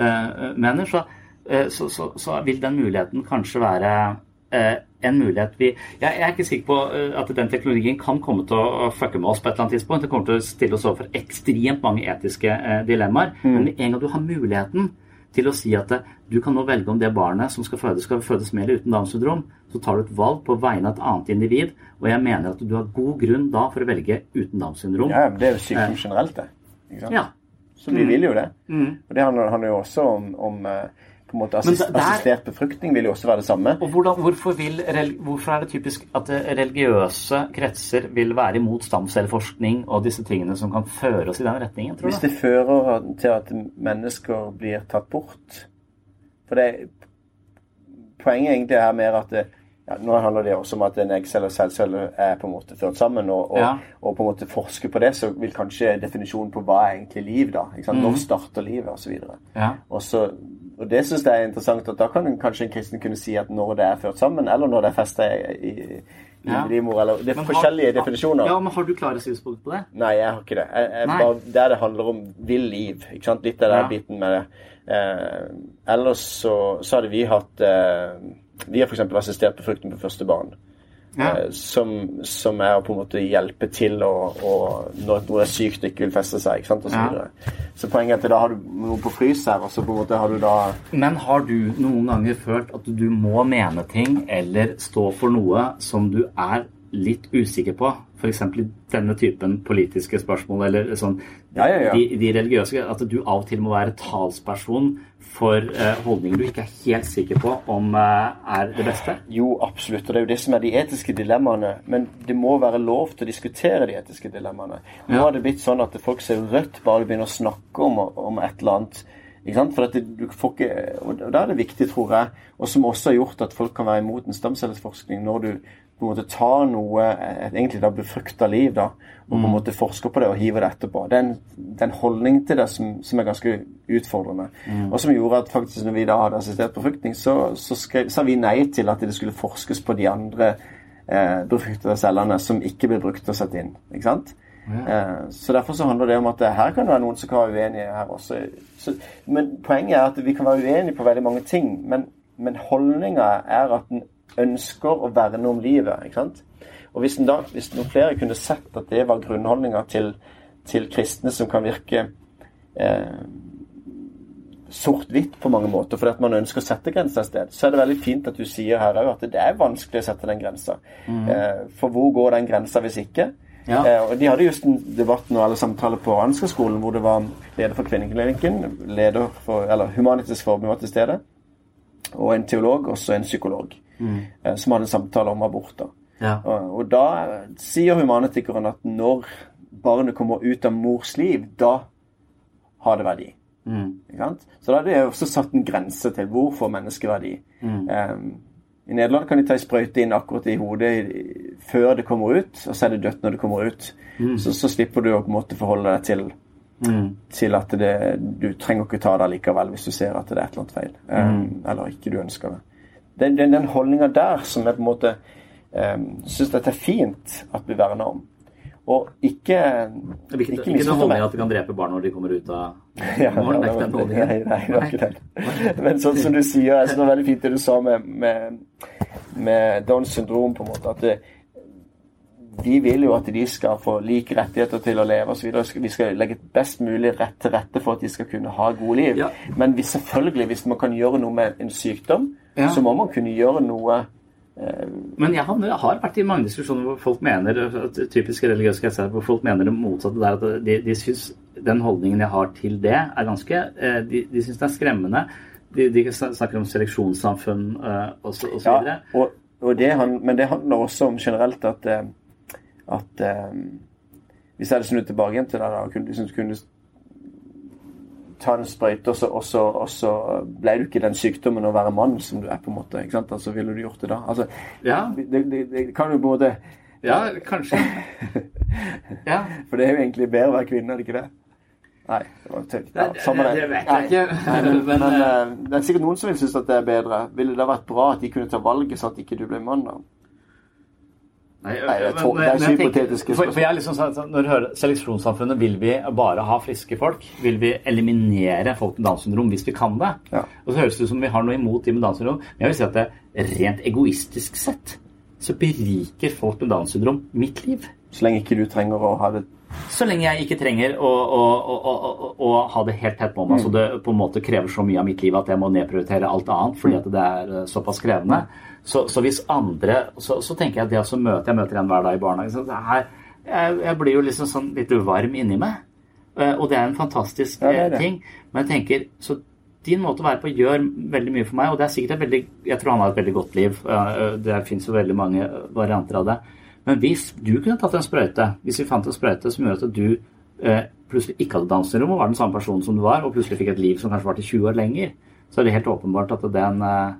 eh, mener. Så, eh, så, så, så vil den muligheten kanskje være eh, en mulighet vi jeg, jeg er ikke sikker på eh, at den teknologien kan komme til å fucke med oss på et eller annet tidspunkt. Det kommer til å stille oss overfor ekstremt mange etiske eh, dilemmaer. Men med en gang du har muligheten til å si at eh, du kan nå velge om det barnet som skal fødes, skal fødes med eller uten Downs syndrom, så tar du et valg på vegne av et annet individ, og jeg mener at du har god grunn da for å velge uten Downs syndrom. Ja, det er jo sykdom generelt, det. Ja. Så vi vil jo det. Mm. Og det handler, handler jo også om, om eh, på en måte assist, der- assistert befruktning vil jo også være det samme. Og hvordan, hvorfor, vil, hvorfor er det typisk at eh, religiøse kretser vil være imot stamcelleforskning og disse tingene som kan føre oss i den retningen, tror du? Hvis det fører til at mennesker blir tatt bort For det Poenget egentlig er mer at det, ja, Nå handler det også om at en eggcelle og sædcelle er på en måte ført sammen, og, og, Ja. og på en måte forske på det, så vil kanskje definisjonen på hva er egentlig liv, da. Ikke sant? Når starter livet, osv. Ja. Og, så, og det syns jeg er interessant, at da kan kanskje en kristen kunne si at når det er ført sammen, eller når det er festa i, i, i Ja. livmor, eller Det er har- forskjellige definisjoner. Ja, men Har du klare synspunkter på det? Nei, jeg har ikke det. Jeg, jeg bare, der det handler om vill liv. ikke sant? Litt av den Ja. biten med det. Eh, ellers så, så hadde vi hatt eh, Vi har f.eks. assistert befruktning på første barn. Ja. Eh, som, som er å på en måte hjelpe til å, å, når noe er sykt og ikke vil feste seg. ikke sant? Og så, Ja. så poenget er at da har du noe på frys her, og så på en måte har du da Men har du noen ganger følt at du må mene ting eller stå for noe som du er litt usikker på? F.eks. i denne typen politiske spørsmål eller sånn Ja, ja, ja. De, de religiøse At du av og til må være talsperson for eh, holdninger du ikke er helt sikker på om eh, er det beste? Jo, absolutt. Og det er jo det som er de etiske dilemmaene. Men det må være lov til å diskutere de etiske dilemmaene. Nå har det blitt sånn at folk ser rødt bare begynner å snakke om, om et eller annet. Ikke sant? For at det, du får ikke, og Da er det viktig, tror jeg, og som også har gjort at folk kan være imot en stamcelleforskning, når du på en måte ta noe, et egentlig da befrukta liv, da, og på en måte forske på det og hive det etterpå. Det er en, det er en holdning til det som, som er ganske utfordrende. Og som gjorde at faktisk når vi da hadde assistert befruktning, så, så skrev, sa vi nei til at det skulle forskes på de andre eh, befruktede cellene som ikke ble brukt til å sette inn. ikke sant? Eh, så Derfor så handler det om at eh, her kan det være noen som kan være uenige her også. Så, men poenget er at vi kan være uenige på veldig mange ting. Men, men holdninga er at en ønsker å verne om livet. ikke sant? Og hvis, en da, hvis noen flere kunne sett at det var grunnholdninga til, til kristne som kan virke eh, sort-hvitt på mange måter, fordi at man ønsker å sette grenser et sted, så er det veldig fint at du sier her òg at det er vanskelig å sette den grensa. Eh, for hvor går den grensa hvis ikke? Ja. Eh, og De hadde just en debatt nå, eller samtale på Ansgar-skolen hvor det var leder for Kvinneklinikken, leder for, eller Humanitisk Forbund var til stede. og en teolog, og så en psykolog, eh, som hadde en samtale om abort. da. Ja. Og, og da eh, sier humanetikeren at når barnet kommer ut av mors liv, da har det verdi. Sant? Så da er det også satt en grense til hvor får menneskeverdi. Mm. Um, I Nederland kan de ta en sprøyte inn akkurat i hodet før det kommer ut, og så er det dødt når det kommer ut. Så, så slipper du å på en måte forholde deg til til at det, du trenger ikke ta det likevel hvis du ser at det er et eller annet feil. Um, eller ikke du ønsker det. Er den, den holdninga der som jeg på en måte um, syns dette er fint at vi verner om. Og ikke Det ikke, ikke, den holdninga at du kan drepe barn når de kommer ut av Ja, morgen. Det er ikke den holdningen. nei, nei, det var ikke den. Men sånn som du sier, jeg det var veldig fint det du sa med, med, med Downs syndrom, på en måte. At det, vi vil jo at de skal få like rettigheter til å leve osv. Vi skal legge best mulig rett til rette for at de skal kunne ha gode liv. Ja. Men hvis, selvfølgelig, hvis man kan gjøre noe med en sykdom, Ja. så må man kunne gjøre noe Men jeg, har, jeg har vært i mange diskusjoner hvor folk mener at typiske religiøse kretser, hvor folk mener det motsatte der. At de, de syns den holdningen jeg har til det, er ganske eh, De, de syns det er skremmende. De, de snakker om seleksjonssamfunn eh, og så, og så Ja, videre. og, og det men det handler også om generelt at, eh, at eh, Hvis jeg hadde snudd tilbake igjen til det, da, kunne, kunne ta en sprøyte, og så, så ble du ikke den sykdommen å være mann som du er, på en måte. ikke sant? Altså, ville du gjort det da? Altså, Ja, det, det, det kan jo måte ja kanskje. Ja. For det er jo egentlig bedre å være kvinne, er det ikke det? Nei, det var tøft. Ja, Det- samme det vet jeg ikke. Nei, men, Men, men, eh, eh, det er sikkert noen som vil synes at det er bedre. Ville det vært bra at de kunne ta valget så at ikke du ble mann, da? Nei, Nei, det er to- det er hypotetiske for, for jeg liksom sånn, sånn, Når du hører seleksjonssamfunnet, vil vi bare ha friske folk? Vil vi eliminere folk med Downs syndrom hvis vi kan det? Ja. Og så høres det ut som vi har noe imot de med Downs syndrom. Men jeg vil si at det rent egoistisk sett så beriker folk med Downs syndrom mitt liv. Så lenge ikke du trenger å ha det Så lenge jeg ikke trenger å, å, å, å, ha det helt tett på meg, så det på en måte krever så mye av mitt liv at jeg må nedprioritere alt annet fordi at det er eh, såpass krevende. Så, så hvis andre så, så tenker jeg at det også møter Jeg møter en hver dag i barnehagen. Her, jeg, jeg blir jo liksom sånn litt varm inni meg. Eh, Og det er en fantastisk Ja, det eh, det. ting. Men jeg tenker så din måte å være på gjør veldig mye for meg, og det er sikkert et veldig Jeg tror han har et veldig godt liv. Eh, Det fins jo veldig mange varianter av det. Men hvis du kunne tatt en sprøyte, hvis vi fant en sprøyte som gjør at du eh, plutselig ikke hadde danserom og var den samme personen som du var, og plutselig fikk et liv som kanskje varte 20 år lenger, så er det helt åpenbart at den eh,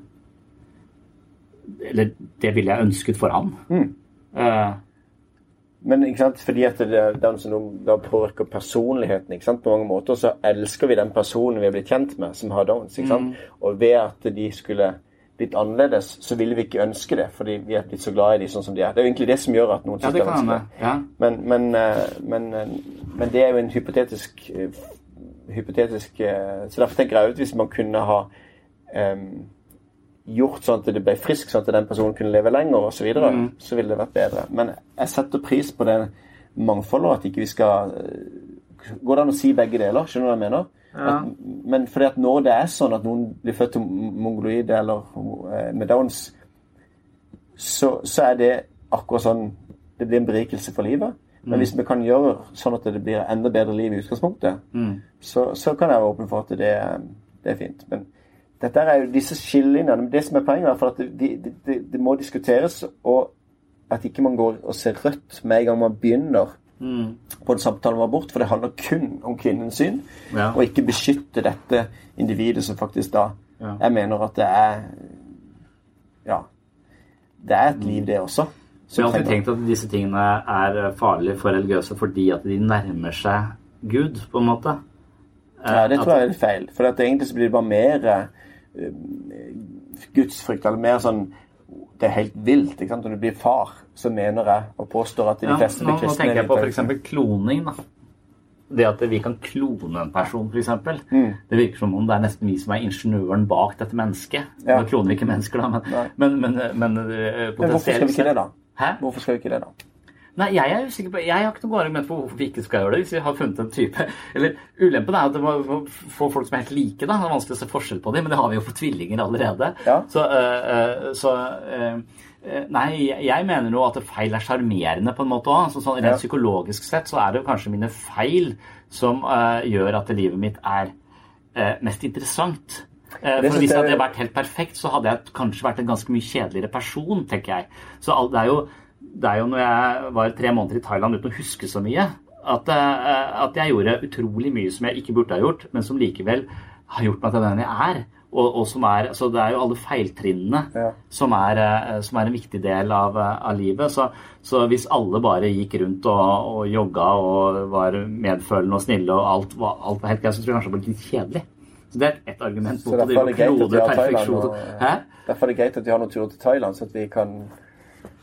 Eller det ville jeg ønsket for ham. Mm. Uh, Men ikke sant, fordi at det, er den som da påvirker personligheten ikke sant, på mange måter, så elsker vi den personen vi er blitt kjent med, som har Downs. ikke sant? Og ved at de skulle blitt annerledes, så ville vi ikke ønske det, fordi vi er blitt så glad i de sånn som de er. Det er jo egentlig det som gjør at noen ja, synes det er vanskelig. Ja. Men, men, eh, men, eh, men det er jo en hypotetisk hypotetisk Så derfor tenker jeg ut hvis man kunne ha em, gjort sånn at det ble frisk, sånn at den personen kunne leve lenger osv., så, videre, Mm. så ville det vært bedre. Men jeg setter pris på det mangfoldet, at ikke vi skal eh, Går det an å si begge deler? Skjønner du hva jeg mener? At, men fordi at når det er sånn at noen blir født til mongoloide eller eh, med Downs, så, så er det akkurat sånn Det blir en berikelse for livet. Men hvis vi kan gjøre sånn at det blir enda bedre liv i utgangspunktet, så, så kan jeg være åpen for at det, det er fint. Men dette er jo disse skillelinjene. Det som er poenget, er at det, det, det, det må diskuteres, og at ikke man går og ser rødt med en gang man begynner på en samtale om abort, for det handler kun om kvinnens syn, Ja. og ikke beskytte dette individet som faktisk da Ja. Jeg mener at det er Ja. Det er et liv, det også. Så jeg har alltid tenkt at disse tingene er farlige for religiøse fordi at de nærmer seg Gud, på en måte. Ja, det At- tror jeg er feil. For at egentlig så blir det bare mer eh, gudsfrykt, eller mer sånn Det er helt vilt. ikke sant? Når du blir far, så mener jeg og påstår at de Ja, fleste blir kristne. nå tenker jeg på f.eks. kloning. da. Det at vi kan klone en person, f.eks. Mm. Det virker som om det er nesten vi som er ingeniøren bak dette mennesket. Ja. Nå kloner vi ikke mennesker, da, men, men, men, men, eh, Men hvorfor skal vi ikke det, da? Hæ? Hvorfor skal vi ikke det, da? Nei, jeg er usikker på Jeg har ikke noe argument for hvorfor vi ikke skal gjøre det. Hvis vi har funnet en type Eller Ulempen er at det må få folk som er helt like. da Det er vanskelig å se forskjell på dem, men det har vi jo for tvillinger allerede. Ja. Så, øh, øh, så øh, Nei, jeg- mener jo at feil er sjarmerende på en måte òg. Så, sånn, rent Ja. psykologisk sett så er det jo kanskje mine feil som øh, gjør at livet mitt er øh, mest interessant. For Hvis jeg- hadde vært helt perfekt, så hadde jeg kanskje vært en ganske mye kjedeligere person, tenker jeg. Så det, er jo, det er jo når jeg var tre måneder i Thailand uten å huske så mye, at, eh, at jeg gjorde utrolig mye som jeg ikke burde ha gjort, men som likevel har gjort meg til den jeg er. Og, og som er, så det er jo alle feiltrinnene som, er, eh, som er en viktig del av, eh, av livet. Så, så hvis alle bare gikk rundt og, og jogga og var medfølende og snille og alt, alt var helt greit, så tror jeg kanskje det ble litt kjedelig. Så det er et argument Så mot å drive greit og at de klode har Thailand. perfeksjon. Derfor er det greit at de har noen turer til Thailand, så at vi kan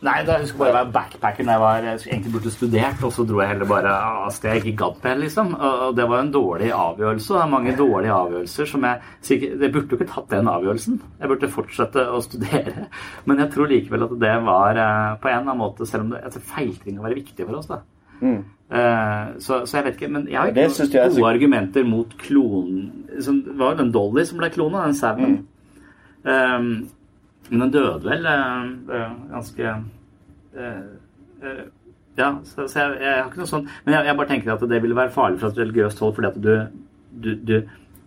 Nei, da husker jeg bare å være backpacker når jeg var, jeg egentlig burde studert, og så dro jeg heller bare av sted jeg ikke gadd mer, liksom. Og det var en dårlig avgjørelse. og Det er mange dårlige avgjørelser som jeg sikkert Jeg burde jo ikke tatt den avgjørelsen. Jeg burde fortsette å studere. Men jeg tror likevel at det var eh, på en eller annen måte, selv om det, altså, å være viktig for oss, da. Mm. Eh, så, så jeg vet ikke, men jeg har ikke noen er så- argumenter mot klonen Det var jo den Dolly som ble klona, den sauen. Mm. Eh, men den døde vel eh, eh, ganske eh, eh, Ja, så, så jeg, jeg har ikke noe sånn Men jeg, jeg bare tenker at det ville være farlig fra et religiøst hold, fordi at du, du, du,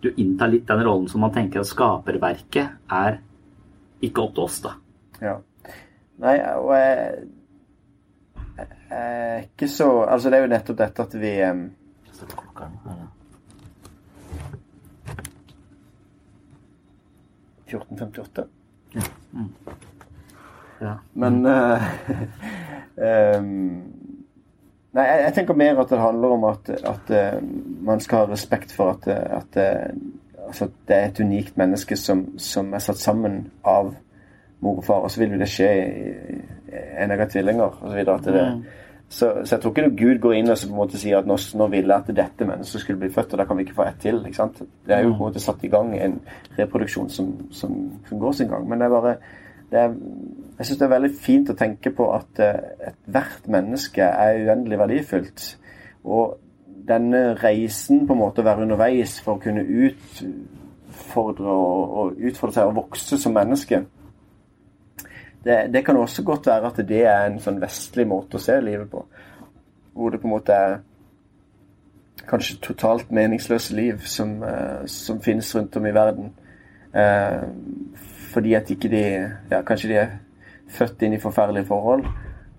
du inntar litt den rollen som man tenker at skaperverket er ikke opp til oss, da. Ja. Nei, og jeg, jeg ikke så Altså, det er jo nettopp dette at vi em, «1458». Ja. Men uh, um, Nei, jeg, jeg tenker mer at det handler om at, at uh, man skal ha respekt for at, eh, at, uh, altså det er et unikt menneske som, som er satt sammen av mor og far, og så vil jo det skje i, i enegga tvillinger videre. At det, Mm. Så, så jeg tror ikke Gud går inn og så på en måte sier at nå, nå ville jeg at dette mennesket skulle bli født, og da kan vi ikke få ett til. ikke sant? Det er jo på en måte satt i gang en reproduksjon som, som, som går sin gang. Men det er bare det er, Jeg syns det er veldig fint å tenke på at eh, ethvert menneske er uendelig verdifullt. Og denne reisen på en måte å være underveis for å kunne utfordre og, og utfordre seg og vokse som menneske det, det kan også godt være at det er en sånn vestlig måte å se livet på. Hvor det på en måte er kanskje totalt meningsløse liv som, uh, som finnes rundt om i verden. Uh, fordi at ikke de ja, Kanskje de er født inn i forferdelige forhold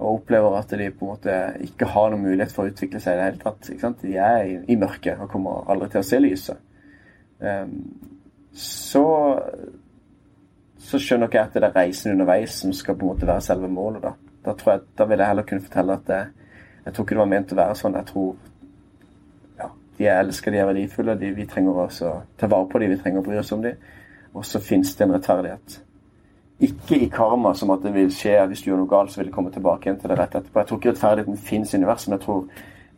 og opplever at de på en måte ikke har noen mulighet for å utvikle seg i det hele tatt. Ikke sant? De er i, i mørket og kommer aldri til å se lyset. Um, så så skjønner jeg at det er reisen underveis som skal på en måte være selve målet. Da Da tror jeg, da vil jeg heller kunne fortelle at det, jeg tror ikke det var ment å være sånn. Jeg tror ja, de er elsket, de er verdifulle, de, vi trenger å ta vare på dem, vi trenger å bry oss om dem. Og så finnes det en rettferdighet. Ikke i karma, som at det vil skje hvis du gjør noe galt, så vil det komme tilbake igjen til det rett etterpå. Jeg tror ikke rettferdigheten finnes i universet, men jeg tror,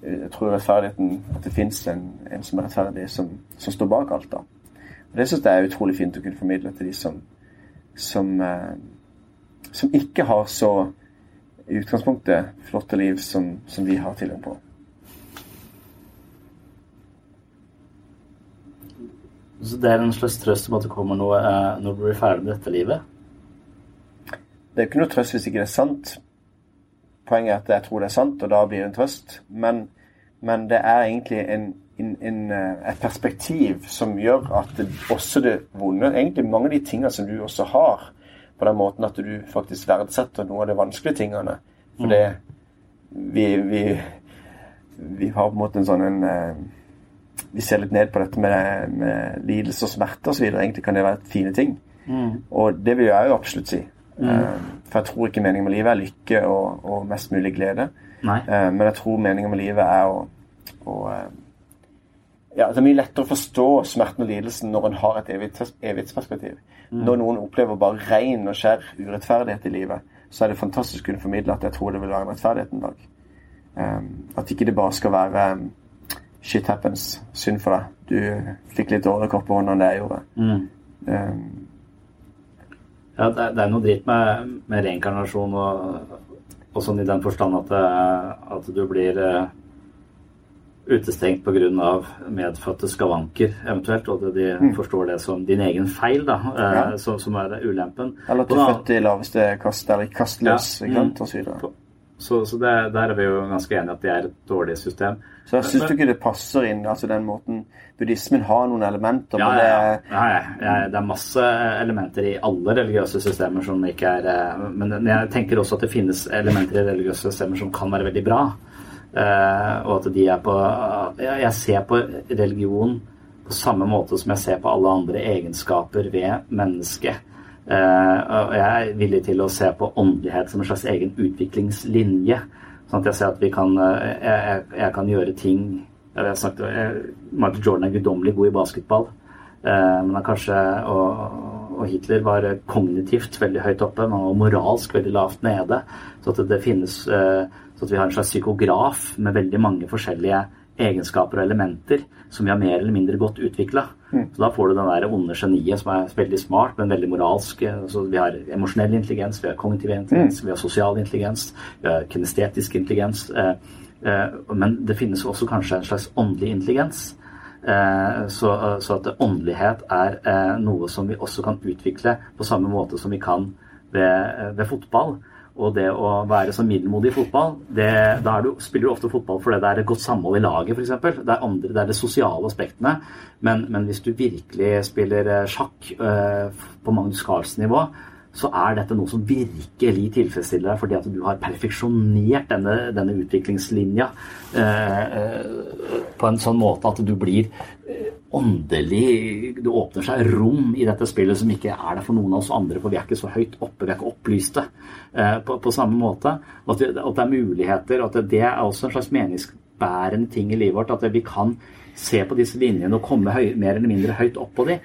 jeg tror rettferdigheten at det finnes en, en som er rettferdig, som, som står bak alt. da. Og Det syns jeg er utrolig fint å kunne formidle til de som som, eh, som ikke har så i utgangspunktet flotte liv som, som vi har tilgang på. Så det er en slags trøst om at det kommer noe eh, når du blir ferdig med dette livet? Det er jo ikke noe trøst hvis ikke det er sant. Poenget er at jeg tror det er sant, og da blir det en trøst. Men, men det er egentlig en, en, en, eh, et perspektiv som gjør at det, også det vonde Egentlig mange av de tingene som du også har, på den måten at du faktisk verdsetter noen av de vanskelige tingene. For det vi, vi, vi har på en måte en sånn en eh, Vi ser litt ned på dette med, med lidelse og smerte osv. Egentlig kan det være fine ting. Mm. Og det vil jeg jo absolutt si. Mm. Eh, For jeg tror ikke meningen med livet er lykke og, og mest mulig glede. Nei. Men jeg tror meningen med livet er å, å ja, Det er mye lettere å forstå smerten og lidelsen når en har et evighets- evighetsperspektiv. Mm. Når noen opplever bare ren og skjær urettferdighet i livet, så er det fantastisk å kunne formidle at jeg tror det vil være en rettferdighet en dag. Um, at ikke det bare skal være um, shit happens, synd for deg. Du fikk litt dårligere kort på hånda enn det jeg gjorde. Mm. Um, Ja, det, er- det er noe dritt med, med reinkarnasjon og, og sånn i den forstand at, eh, at du blir eh, utestengt pga. medfødte skavanker, eventuelt, og at de Mm. forstår det som din egen feil, da, eh, Ja. som, som er ulempen. eller at du er født i laveste kast, eller kastløs, Ja, ikke sant, mm. så. Så, det, der er vi jo ganske enige at det er et dårlig system. Så jeg syns du ikke det passer inn, altså den måten Buddhismen har noen elementer, Ja, men det ja. er ja, ja. Det er masse elementer i alle religiøse systemer som ikke er eh, Men jeg tenker også at det finnes elementer i religiøse systemer som kan være veldig bra. Eh, og at de er på Jeg ser på religion på samme måte som jeg ser på alle andre egenskaper ved mennesket. Eh, og jeg er villig til å se på åndelighet som en slags egen utviklingslinje. Sånn at jeg ser at vi kan eh, Jeg, jeg, jeg kan gjøre ting jeg sagt, jeg, Michael Jordan er guddommelig god i basketball. Men han kanskje, og, og Hitler var kognitivt veldig høyt oppe, men var moralsk veldig lavt nede. Så at det finnes eh, så vi har en slags psykograf med veldig mange forskjellige egenskaper og elementer som vi har mer eller mindre godt utvikla. Så da får du den der onde geniet som er veldig smart, men veldig moralsk. Så vi har emosjonell intelligens, vi har kognitiv intelligens, vi har sosial intelligens, vi har kinestetisk intelligens. eh, eh, Men det finnes også kanskje en slags åndelig intelligens. Eh, Så, så at åndelighet er noe som vi også kan utvikle på samme måte som vi kan ved, ved fotball. Og det å være så middelmodig i fotball, det, da du, spiller du ofte fotball fordi det er et godt samhold i laget, f.eks. Det, er det er de sosiale aspektene. Men, men hvis du virkelig spiller eh, sjakk eh, på Magnus Carlsen-nivå, så er dette noe som virkelig tilfredsstiller deg, fordi at du har perfeksjonert denne, denne utviklingslinja eh, eh, på en sånn måte at du blir åndelig Det åpner seg rom i dette spillet som ikke er der for noen av oss andre, for vi er ikke så høyt oppe, vi er ikke opplyste eh, på, på samme måte. At, det, at det er muligheter, at det er også en slags meningsbærende ting i livet vårt. At vi kan se på disse linjene og komme høy, mer eller mindre høyt opp på dem.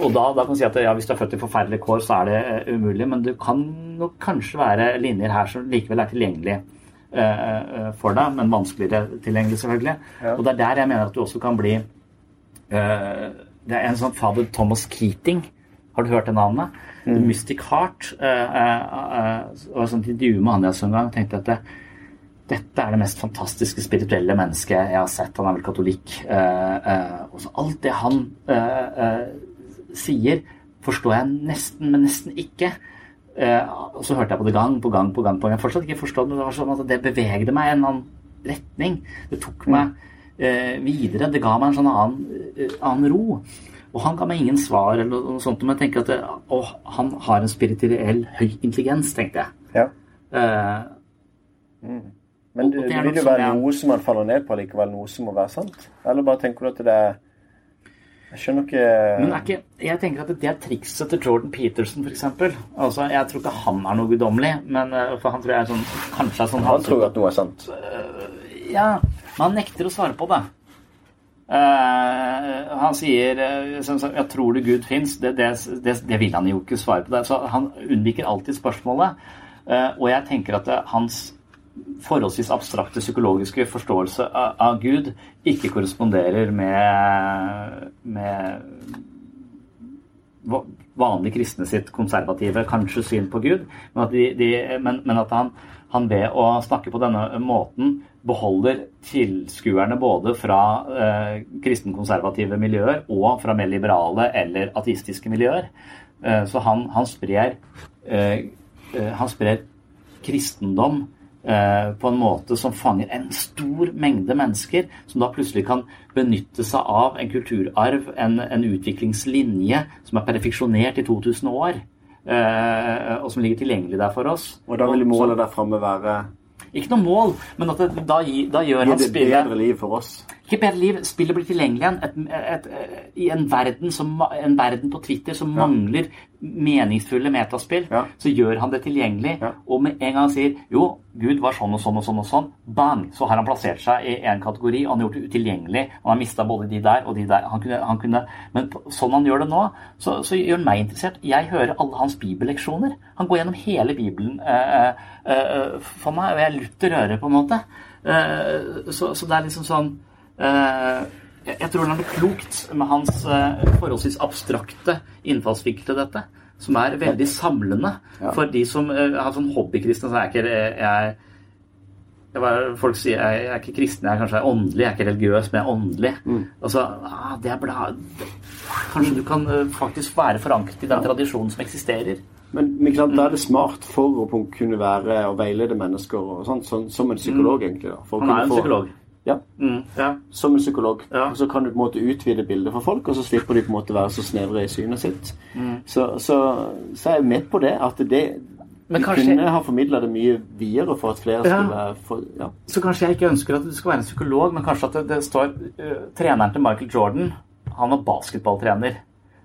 Og da, da kan du si at ja, hvis du er født i forferdelige kår, så er det uh, umulig. Men det kan nok kanskje være linjer her som likevel er tilgjengelige uh, uh, for deg, men vanskeligere tilgjengelig, selvfølgelig. Og det er der jeg mener at du også kan bli Det er en sånn fader Thomas Keating. Har du hørt det navnet? Mm. Mystic Heart. Eh, eh, eh, det var et sånt intervju med han jeg så en gang. og tenkte at det, dette er det mest fantastiske spirituelle mennesket jeg har sett. Han er vel katolikk. Eh, eh, og så alt det han eh, eh, sier, forstår jeg nesten, men nesten ikke. Eh, og så hørte jeg på det gang på gang på gang. på gang. Jeg fortsatt ikke forstått men det. var sånn at det bevegde meg i en annen retning. Det tok meg eh, videre. Det ga meg en sånn annen, eh, annen ro. Og han ga meg ingen svar, eller noe sånt, men jeg tenker at det, å, han har en spirituell høy intelligens, tenkte jeg. Ja. Eh, Men Og det, det det vil jo være jeg- noe som han faller ned på likevel, noe som må være sant? Eller bare tenker du at det er Jeg skjønner ikke Men ikke, jeg tenker at det er trikset til Jordan Peterson, f.eks. Altså, jeg tror ikke han er noe guddommelig, men eh, for han tror jeg er sånn Kanskje er sånn Han tror at noe er sant. Ja, men han nekter å svare på det. Uh, han sier eh, som sagt, ja, 'Tror du Gud fins?' Det, det, det, det vil han jo ikke svare på. det. Så han unnviker alltid spørsmålet. Uh, og jeg tenker at hans forholdsvis abstrakte psykologiske forståelse av, av Gud ikke korresponderer med, med va- vanlige kristne sitt konservative kanskje syn på Gud, men at, de, de, men, men at han, han ved å snakke på denne måten beholder tilskuerne både fra eh, kristenkonservative miljøer og fra mer liberale eller ateistiske miljøer. Eh, så han, han sprer eh, eh, han sprer kristendom eh, på en måte som fanger en stor mengde mennesker, som da plutselig kan benytte seg av en kulturarv, en, en utviklingslinje som er perfeksjonert i 2000 år, og som ligger tilgjengelig der for oss. Og da vil målet der framme være Ikke noe mål, men at det, da, da gjør han det Gir det bedre liv for oss. ikke bedre liv. Spillet blir tilgjengelig igjen. I en verden, som, en verden på Twitter som mangler meningsfulle metaspill, Ja. så gjør han det tilgjengelig. Ja. Og med en gang han sier jo, Gud var sånn og sånn og sånn, og sånn, bang, så har han plassert seg i en kategori. og Han har gjort det utilgjengelig. Han har mista både de der og de der. Han kunne, han kunne, men sånn han gjør det nå, så, så gjør han meg interessert. Jeg hører alle hans bibelleksjoner. Han går gjennom hele Bibelen eh, eh, for meg, og jeg lutter øret, på en måte. Eh, så, så det er liksom sånn eh, jeg tror det er klokt med hans eh, forholdsvis abstrakte innfallsvinkel til dette, som er veldig samlende for de som eh, har sånn hobbykristne. Så er jeg ikke jeg, Folk sier jeg, er ikke kristen, jeg er kanskje åndelig. Jeg er ikke religiøs, men jeg er åndelig. Altså, ah, det er bla... Kanskje du kan eh, faktisk være forankret i den tradisjonen som eksisterer. Men, men sant, da er det smart for å kunne være og veilede mennesker og sånt, sånn, som en psykolog, egentlig. da. Han er en få- psykolog. Ja, Mm, ja. som en psykolog. Ja. så kan du på en måte utvide bildet for folk, og så slipper de på en måte være så snevre i synet sitt. Mm. Så, så, så er jeg med på det, at det Men vi kanskje- kunne ha formidla det mye videre for at flere skulle for, ja. Så kanskje jeg ikke ønsker at du skal være en psykolog, men kanskje at det, det står uh, Treneren til Michael Jordan, han var basketballtrener.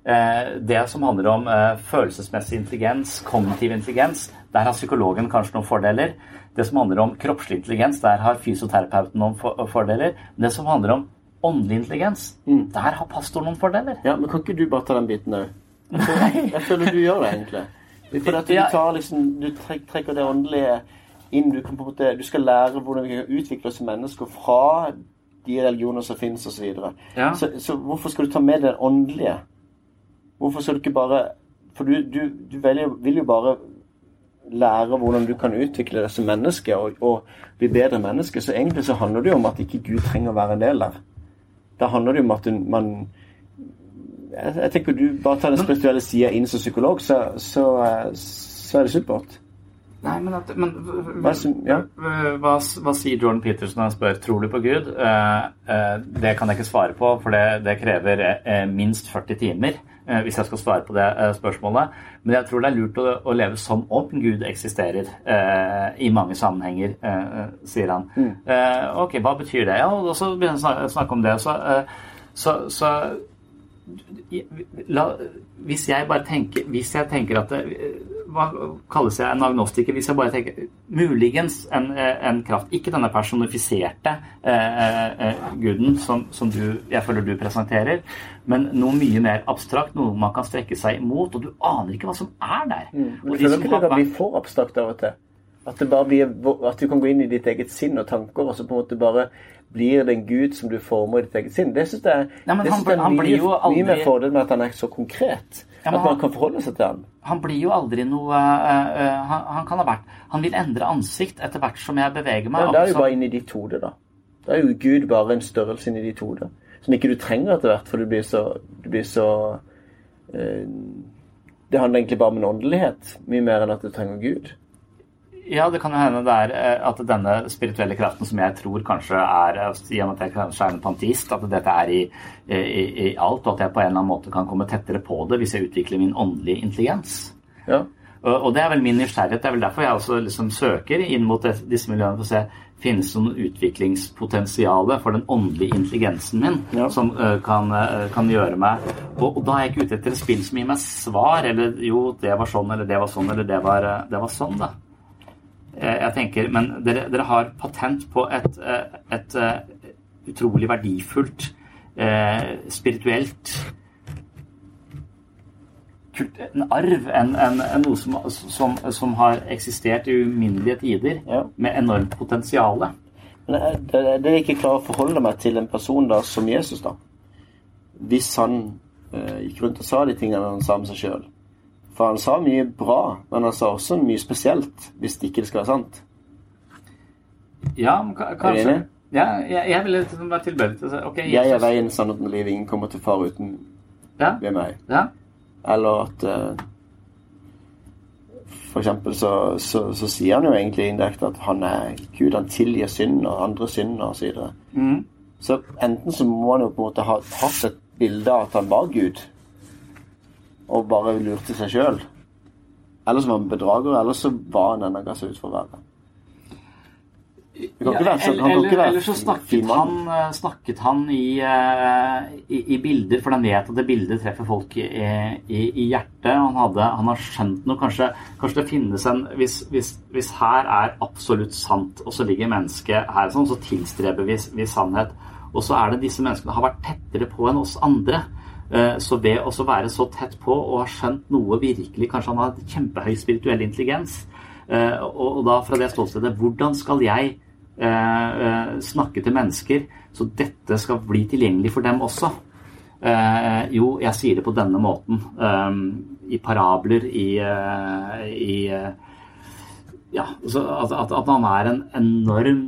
Eh, det som handler om eh, følelsesmessig intelligens, kognitiv intelligens, der har psykologen kanskje noen fordeler. Det som handler om kroppslig intelligens, der har fysioterapeuten noen fordeler. Det som handler om åndelig intelligens, der har pastoren noen fordeler. ja, men kan ikke du bare ta den biten òg? Jeg føler du gjør det, egentlig. For at du, tar liksom, du trekker det åndelige inn. Du, kan på en måte, du skal lære hvordan vi kan utvikle oss som mennesker fra de religioner som finnes, osv. Så, Ja. så, så hvorfor skal du ta med det åndelige? Hvorfor skal du ikke bare For du, du, du velger, vil jo bare lære hvordan du kan utvikle deg som menneske og, og bli bedre menneske. Så egentlig så handler det jo om at ikke Gud trenger å være en del der. Da handler det jo om at man jeg, jeg tenker du bare tar den spirituelle sida inn som psykolog, så, så, så er det supert. Nei, men, at, men Hva ja. hva, hva sier Jordan Peterson når han spør tror du på Gud? Eh, eh, det kan jeg ikke svare på, for det, det krever eh, minst 40 timer hvis jeg skal svare på det eh, spørsmålet. Men jeg tror det er lurt å, å leve som om Gud eksisterer eh, i mange sammenhenger, eh, eh, sier han. Eh, ok, hva betyr det? Ja, og så begynner han å snakke, om det. Så, eh, så, så La, hvis jeg bare tenker Hvis jeg tenker at det, Hva kalles jeg en agnostiker? Hvis jeg bare tenker Muligens en, en kraft. Ikke denne personifiserte eh, eh, guden som, som du, jeg føler du presenterer, men noe mye mer abstrakt. Noe man kan strekke seg imot, og du aner ikke hva som er der. Men Og du føler ikke det kan bli for abstrakt av og til? At, det bare blir, at du kan gå inn i ditt eget sinn og tanker, og så på en måte bare blir det en gud som du former i ditt eget sinn. Det syns jeg, Ja, det synes han er mye, aldri- mye mer fordel med at han er så konkret. Ja, at man han- kan forholde seg til han. han blir jo aldri noe uh, uh, han, han kan ha vært Han vil endre ansikt etter hvert som jeg beveger meg. Ja, det er jo bare inni ditt hode, da. Da er jo Gud bare en størrelse inni ditt hode. Som ikke du trenger etter hvert, for du blir så, du blir så uh, Det handler egentlig bare om en åndelighet, mye mer enn at du trenger Gud. Ja, det kan jo hende det er eh, at denne spirituelle kraften som jeg tror kanskje er gjennom I og med at jeg kanskje er en pantist, at dette er i, i, i alt, og at jeg på en eller annen måte kan komme tettere på det hvis jeg utvikler min åndelige intelligens. Ja. Og, og det er vel min nysgjerrighet. Det er vel derfor jeg også liksom søker inn mot disse miljøene for å se finnes det noe utviklingspotensial for den åndelige intelligensen min som eh, kan, eh, kan gjøre meg og, og da er jeg ikke ute etter et spill som gir meg svar, eller jo, det var sånn, eller det var sånn, eller det var, eh, det var sånn, da. Eh, Jeg tenker, Men dere, dere har patent på et, et, et, eh, utrolig verdifullt, eh, spirituelt kult, En arv, en, en, en noe som, som, som har eksistert i uminnelige tider, med enormt potensial. Men det, det, det jeg ikke klarer å forholde meg til en person da som Jesus, da. Hvis han eh, gikk rundt og sa de tingene han sa om seg sjøl. For han sa mye bra, men han sa også mye spesielt, hvis det ikke skal være sant. Ja, Er kanskje ja, jeg, jeg ville være tilbøyelig til å si ok, Jeg er veien, sannheten og livet. Ingen kommer til far uten Ja. ved meg. Ja. Eller at uh, For eksempel så, så, så sier han jo egentlig indirekte at han er Gud. Han tilgir synd og andre synd og så videre. Mm. Så enten så må han jo på en måte ha hatt et bilde av at han var Gud, og bare lurte seg sjøl. Eller så var han bedrager, eller så var han den han ga seg ut for ikke være sånn. Eller, eller så snakket han, eh, snakket han i, eh, i, i bilder, for han vet at det bildet treffer folk i, i, i hjertet. Han, hadde, han har skjønt noe. Kanskje, kanskje det finnes en hvis, hvis, hvis her er absolutt sant, og så ligger mennesket her, sånn, så tilstreber vi, vi sannhet. Og så er det disse menneskene har vært tettere på enn oss andre. Eh, Så ved å være så tett på og ha skjønt noe virkelig Kanskje han har kjempehøy spirituell intelligens. Eh, Og da fra det ståstedet Hvordan skal jeg eh, snakke til mennesker så dette skal bli tilgjengelig for dem også? Jo, jeg sier det på denne måten. I parabler, i, i Ja, at, at, han er en enorm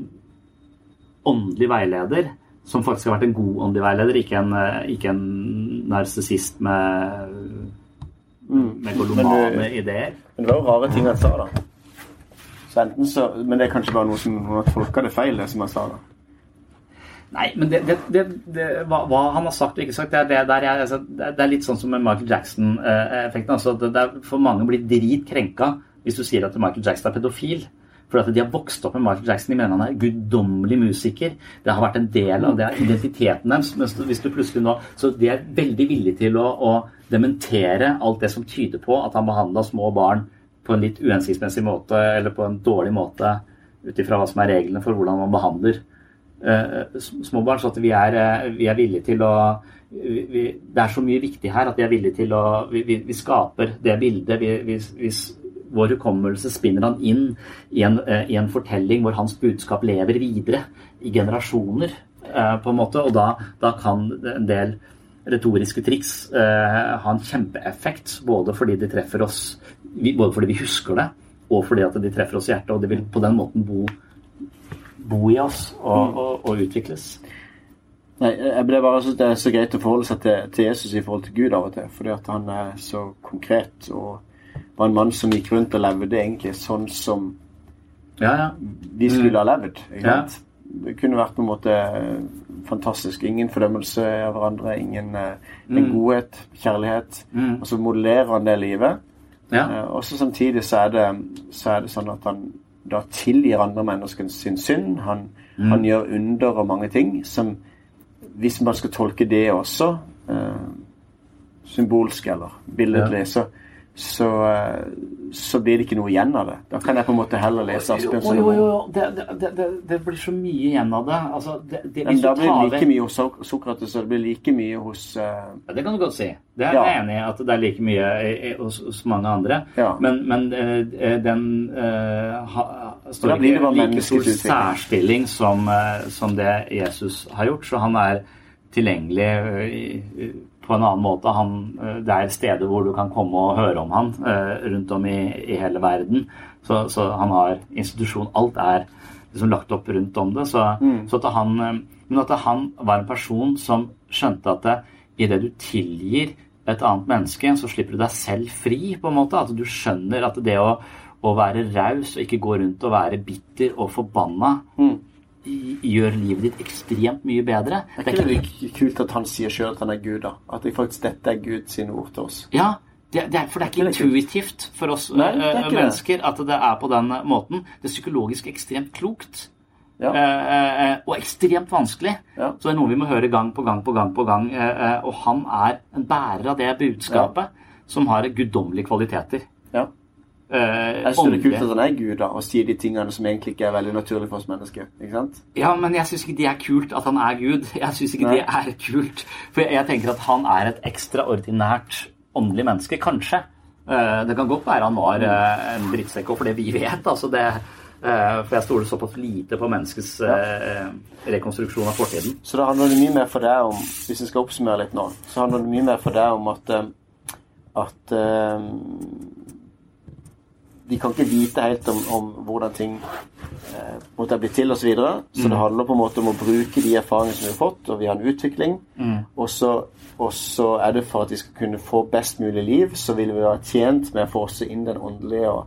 åndelig veileder, som faktisk har vært en god åndelig veileder, ikke en, ikke en narsissist med, Mm. med golomane Men du- ideer. Men det var jo rare ting han sa, da. Så enten så, Men det er kanskje bare noe som noen har tolka det feil, det som han sa. da. Nei, men det, det, det, det hva, hva han har sagt og ikke sagt, det er, jeg, altså, det er- litt sånn som med Michael Jackson-effekten. altså, det er, for mange blir dritkrenka hvis du sier at Michael Jackson er pedofil. For at de har vokst opp med Michael Jackson. De mener han er guddommelig musiker. Det har vært en del av det identiteten deres. Hvis du plutselig nå, Så de er veldig villige til å, å dementere alt det som tyder på at han behandla små barn på en litt uhensiktsmessig måte eller på en dårlig måte ut ifra hva som er reglene for hvordan man behandler uh, små barn. Så at vi er, eh, vi er villige til å vi, vi, Det er så mye viktig her at vi er villige til å Vi, vi, skaper det bildet. Vi, vår hukommelse spinner han inn i en, eh, i en fortelling hvor hans budskap lever videre i generasjoner, eh, på en måte. Og da, da kan en del retoriske triks eh, ha en kjempeeffekt. Både fordi de treffer oss Både fordi vi husker det, og fordi at de treffer oss i hjertet. Og de vil på den måten bo, bo i oss og, og, og utvikles. Nei, jeg ble bare synes det er så greit å forholde seg til, til Jesus i forhold til Gud av og til. Fordi at han er så konkret og var en mann som gikk rundt og levde egentlig sånn som Ja, ja. vi skulle ha levd. Ja. Det kunne vært på en måte fantastisk. Ingen fordømmelse av hverandre, ingen eh, en Mm. godhet, kjærlighet. Mm. Og så modellerer han det livet. Ja. Eh, Og så samtidig så er, det, så er det sånn at han da tilgir andre mennesker sin synd. Han, Mm. han gjør under og mange ting som Hvis man skal tolke det også eh, symbolsk eller billedlig, så, så, eh, så blir det ikke noe igjen av det. Da kan jeg på en måte heller lese Asbjørn Jo, jo, jo. Det, det, det, det blir så mye igjen av det. Altså, det, det Men da blir det like mye hos Sok- Sokrates, og det blir like mye hos uh... Ja, Det kan du godt si. Det er Ja. jeg enig i, at det er like mye i- hos, hos mange andre. Ja. Men, men uh, den uh, ha, står ikke like stor særstilling som, eh, som det Jesus har gjort. Så han er tilgjengelig eh, i- i- på en annen måte. Han, eh, det er steder hvor du kan komme og høre om han eh, rundt om i, i hele verden. Så, så han har institusjon. Alt er liksom lagt opp rundt om det. Så, så at han, eh, men at han var en person som skjønte at det, i det du tilgir et annet menneske, så slipper du deg selv fri, på en måte. At du skjønner at det å, å være raus og ikke gå rundt og være bitter og forbanna i- gjør livet ditt ekstremt mye bedre. Er ikke det litt kult at han sier sjøl at han er Gud, da? At det faktisk dette er Gud sine ord til oss? Ja, det, det er, for det er ikke Det er intuitivt for oss Nei, det er eh, det. mennesker at det er på den måten. Det er psykologisk ekstremt klokt. Ja. Eh, eh, og ekstremt vanskelig. Ja. Så det er noe vi må høre gang på gang på gang. på gang. Eh, og han er en bærer av det budskapet som har guddommelige kvaliteter. Ja. Eh, Jeg det er kult at han er Gud, da, og sier de tingene som egentlig ikke er veldig naturlige for oss mennesker. Ikke sant? Ja, men jeg syns ikke det er kult at han er Gud. Jeg syns ikke Nei. det er kult. For jeg tenker at han er et ekstraordinært åndelig menneske. Kanskje. Eh, Det kan godt være han var eh, en drittsekk, og for det vi vet. altså det eh, For jeg stoler såpass lite på menneskets eh, rekonstruksjon av fortiden. Så da handler det mye mer for deg om Hvis jeg skal oppsummere litt nå, så handler det mye mer for deg om at eh, at vi kan ikke vite helt om, om hvordan ting eh, måtte ha blitt til osv. Så, videre. så det Mm. handler på en måte om å bruke de erfaringene som vi har fått, og vi har en utvikling. Mm. Og så, og så er det for at vi skal kunne få best mulig liv, så vil vi være tjent med å få også inn den åndelige og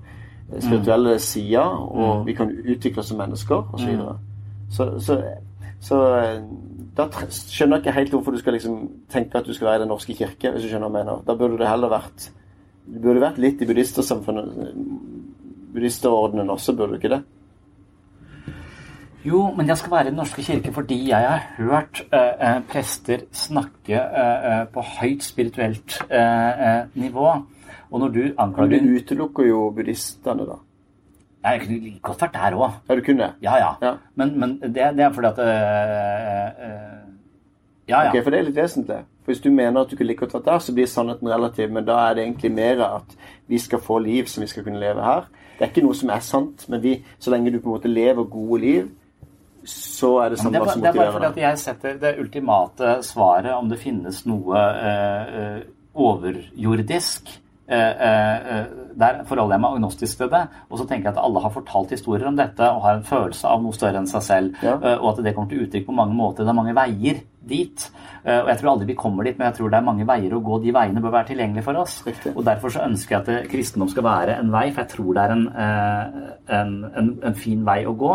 eh, spirituelle sida, og Mm. vi kan utvikle oss som mennesker osv. Mm. Så, så, så eh, da skjønner jeg ikke helt hvorfor du skal liksom tenke at du skal være i Den norske kirke, hvis du skjønner hva jeg mener. Da burde det heller vært Du burde vært litt i buddhistersamfunnet, buddhisterordenen også, burde ikke det? Jo, men jeg skal være i Den norske kirke fordi jeg har hørt eh, eh, prester snakke eh, eh, på høyt spirituelt eh, eh, nivå. Og når du Men anklager du utelukker jo buddhistene, da. Jeg kunne like godt vært der òg. Ja, du kunne? Ja, ja. Ja. Men, men det, det er fordi at Ja, ja. Ok, For det er litt vesentlig. For Hvis du mener at du kunne like godt vært der, så blir sannheten relativ. Men da er det egentlig mer at vi skal få liv som vi skal kunne leve her. Det er ikke noe som er sant, men vi, så lenge du på en måte lever gode liv, så er det samme det, er, som motiverer. det er bare fordi at jeg setter det ultimate svaret om det finnes noe øh, øh, overjordisk. eh, øh, øh, der forholder jeg meg agnostisk til det. Og så tenker jeg at alle har fortalt historier om dette og har en følelse av noe større enn seg selv. Ja. og at det kommer til uttrykk på mange måter. Det er mange veier dit. Eh, Og jeg tror aldri vi kommer dit, men jeg tror det er mange veier å gå. De veiene bør være tilgjengelige for oss. Og Derfor så ønsker jeg at kristendom skal være en vei, for jeg tror det er en, eh, en, en, en fin vei å gå.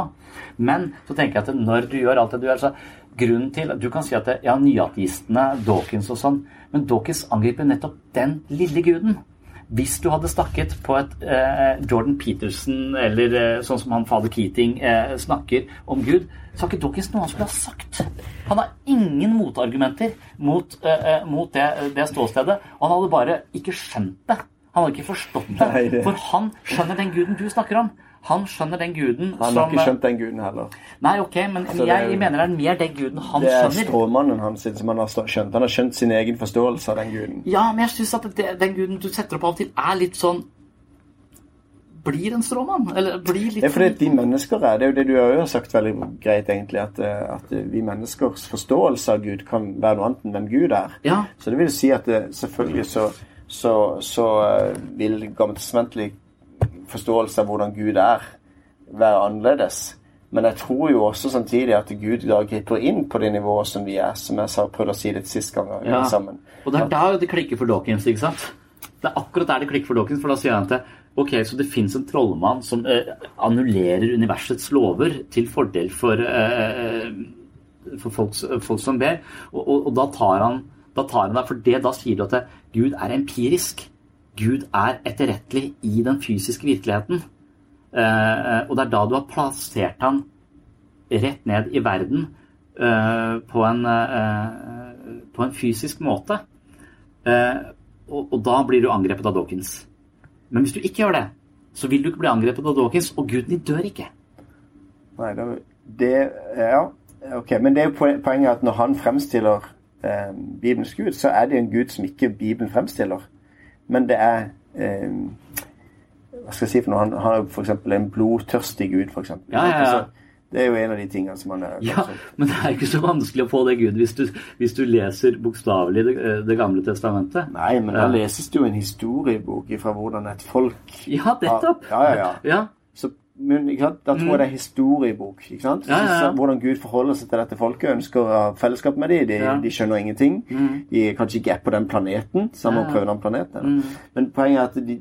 Men så tenker jeg at når du gjør alt det du gjør, så grunnen til Du kan si at det, ja, nyateistene, Dawkins og sånn, men Dawkins angriper nettopp den lille guden. Hvis du hadde snakket på et eh, Jordan Peterson eller eh, sånn som han fader Keating eh, snakker om Gud, så har ikke Dawkins noe han skulle ha sagt. Han har ingen motargumenter mot, eh, eh, mot det, det ståstedet. Og han hadde bare ikke skjønt det. Han hadde ikke forstått det- For han skjønner den guden du snakker om. Han skjønner den guden som Han har ikke skjønt den guden heller. Nei, ok, men altså, jeg, jeg er- mener det er mer den guden han skjønner. Det er skjønner. stråmannen hans som han har skjønt. Han har skjønt sin egen forståelse av den guden. Ja, men jeg syns at det, den guden du setter opp av og til, er litt sånn Blir en stråmann? Eller blir litt Det er fordi at vi mennesker er, det er jo det du har jo sagt veldig greit, egentlig, at, eh, at vi menneskers forståelse av Gud kan være noe annet enn hvem Gud er. Ja. Så det vil si at det, selvfølgelig så, så, så eh, vil gammeltestamentlig forståelse av hvordan Gud er, være annerledes. Men jeg tror jo også samtidig at Gud da griper inn på det nivået som vi er, som jeg sa, prøvde å si litt sist gang vi Ja. sammen. Og det er da det klikker for Dawkins, ikke sant? Det er akkurat der det klikker for Dawkins, for da sier han at ok, så det fins en trollmann som eh, annullerer universets lover til fordel for, eh, for folk, folk som ber. Og, og, og da tar han da tar han deg for det. Da sier du at Gud er empirisk. Gud er etterrettelig i den fysiske virkeligheten. Eh, og det er da du har plassert han rett ned i verden eh, på, en, eh, på en fysisk måte. Og, da blir du angrepet av Dawkins. Men hvis du ikke gjør det, så vil du ikke bli angrepet av Dawkins, og guden din dør ikke. Nei, det Ja, ok. Men det er jo poenget at når han fremstiller eh, Bibelens Gud, så er det en Gud som ikke Bibelen fremstiller. Men det er eh, Hva skal jeg si for noe? Han, han er f.eks. en blodtørstig Gud, f.eks. Ja, ja, ja. Det er jo en av de tingene som han er Ja, Men det er ikke så vanskelig å få det Gud hvis du, hvis du leser bokstavelig det, det gamle testamentet. Nei, men da leses det jo en historiebok fra hvordan et folk Ja, nettopp. Ja, ja, ja. Ja. Så, men ikke sant? Da tror jeg det er historiebok. ikke sant? Mm. Ja, ja, ja. Hvordan Gud forholder seg til dette folket, ønsker å ha fellesskap med dem. De, de skjønner ingenting. De kanskje ikke er på den planeten, så han må prøve den planeten. Mm. Men poenget er at de,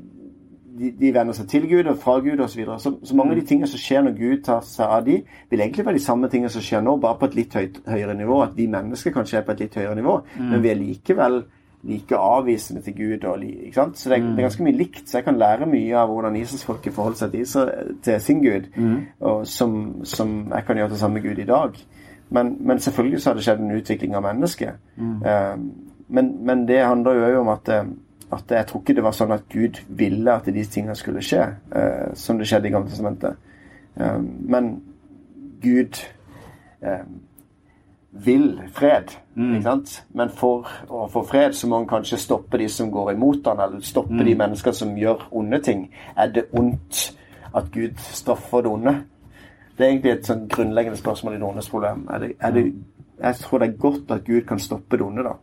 de, de venner seg til Gud og fra Gud osv. Så, videre. så Så mange av de tingene som skjer når Gud tar seg av de, vil egentlig være de samme tingene som skjer nå, bare på et litt høyt, høyere nivå. At vi mennesker kanskje er på et litt høyere nivå, men vi er likevel like avvisende til Gud. Og, ikke sant? Så det er, det er ganske mye likt. Så jeg kan lære mye av hvordan Israelsfolket forholder seg til, Israel, til sin Gud, og som, som jeg kan gjøre til samme Gud i dag. Men, men selvfølgelig så har det skjedd en utvikling av mennesket. Eh, men, men det handler jo om at, eh, at jeg tror ikke det var sånn at Gud ville at de tingene skulle skje, uh, som det skjedde i Gamle testamentet. Uh, men Gud vil fred. Sant? Men for å få fred så må han kanskje stoppe de som går imot han, eller stoppe de mennesker som gjør onde ting. Er det ondt at Gud straffer det onde? Det er egentlig et sånn grunnleggende spørsmål i det ondes problem. Er det, er det, jeg tror det er godt at Gud kan stoppe det onde, da.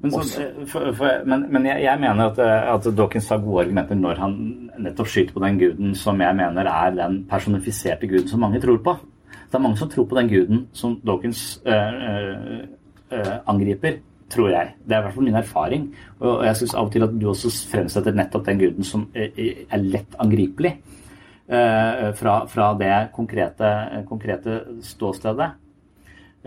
Men, så, for, for, men, men jeg, jeg mener at, at Dawkins har gode argumenter når han nettopp skyter på den guden som jeg mener er den personifiserte guden som mange tror på. Det er mange som tror på den guden som Dawkins øh, øh, angriper, tror jeg. Det er i hvert fall min erfaring. Og jeg syns av og til at du også fremsetter nettopp den guden som er lett angripelig. fra, fra det konkrete, konkrete ståstedet.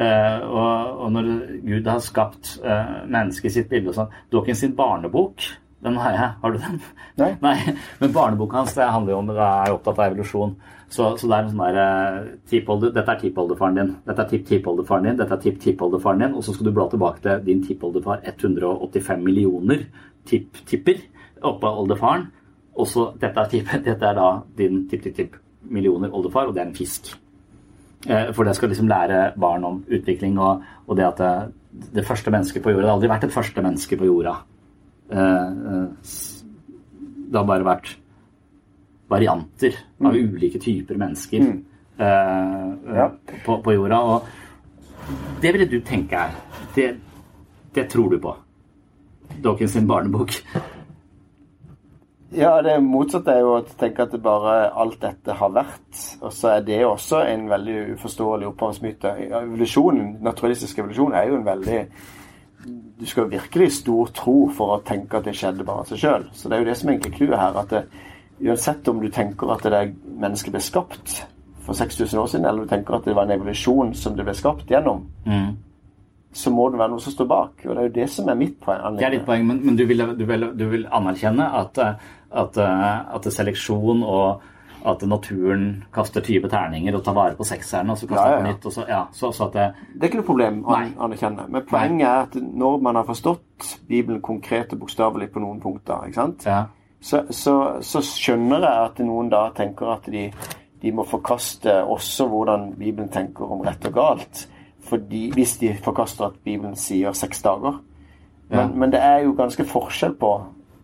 Uh, og, og når Gud har skapt uh, mennesket i sitt bilde og sånn Dawkins sin barnebok, den har jeg. Har du den? Nei. Men barneboka hans det handler jo om det er opptatt av evolusjon. Så, så det er en sånn der eh, Dette er tippoldefaren din. Dette er tipp-tippoldefaren din. Dette er tipp-tippoldefaren din. Og så skal du bla tilbake til din tippoldefar 185 millioner tipp-tipper oppå oldefaren. Og så dette dette er da din tipp-tipp-tipp millioner oldefar, og det er en fisk. Eh, For det skal liksom lære barn om utvikling og, og det at det, det første mennesket på jorda Det har aldri vært et første menneske på jorda. Eh, eh, Det har bare vært varianter av ulike typer mennesker mm. uh, Ja. på, på jorda. Og det ville du tenke er det, det tror du på. Dawkins sin barnebok. Ja, det motsatte er jo å tenke at det bare alt dette har vært. Og så er det også en veldig uforståelig opphavsmyte. Evolusjonen, naturalistisk evolusjon er jo en veldig Du skal virkelig stor tro for å tenke at det skjedde bare av seg sjøl. Så det er jo det som egentlig er clouet her. at det, Uansett om du tenker at det mennesket ble skapt for 6000 år siden, eller du tenker at det var en evolusjon som det ble skapt gjennom, Mm. så må det være noe som står bak. Og det er jo det som er mitt poeng. Det er ditt poeng, men, men du, vil, du, vil, du vil anerkjenne at, at, at seleksjon og at naturen kaster 20 terninger og tar vare på sekserne, og så kaster Ja, ja, på nytt. Så, ja, så, så det, Det er ikke noe problem å anerkjenne. Men poenget er at når man har forstått Bibelen konkret og bokstavelig på noen punkter, ikke sant? Så, så, så skjønner jeg at noen da tenker at de, de må forkaste også hvordan Bibelen tenker om rett og galt. Fordi, hvis de forkaster at Bibelen sier seks dager. Men, Ja. men det er jo ganske forskjell på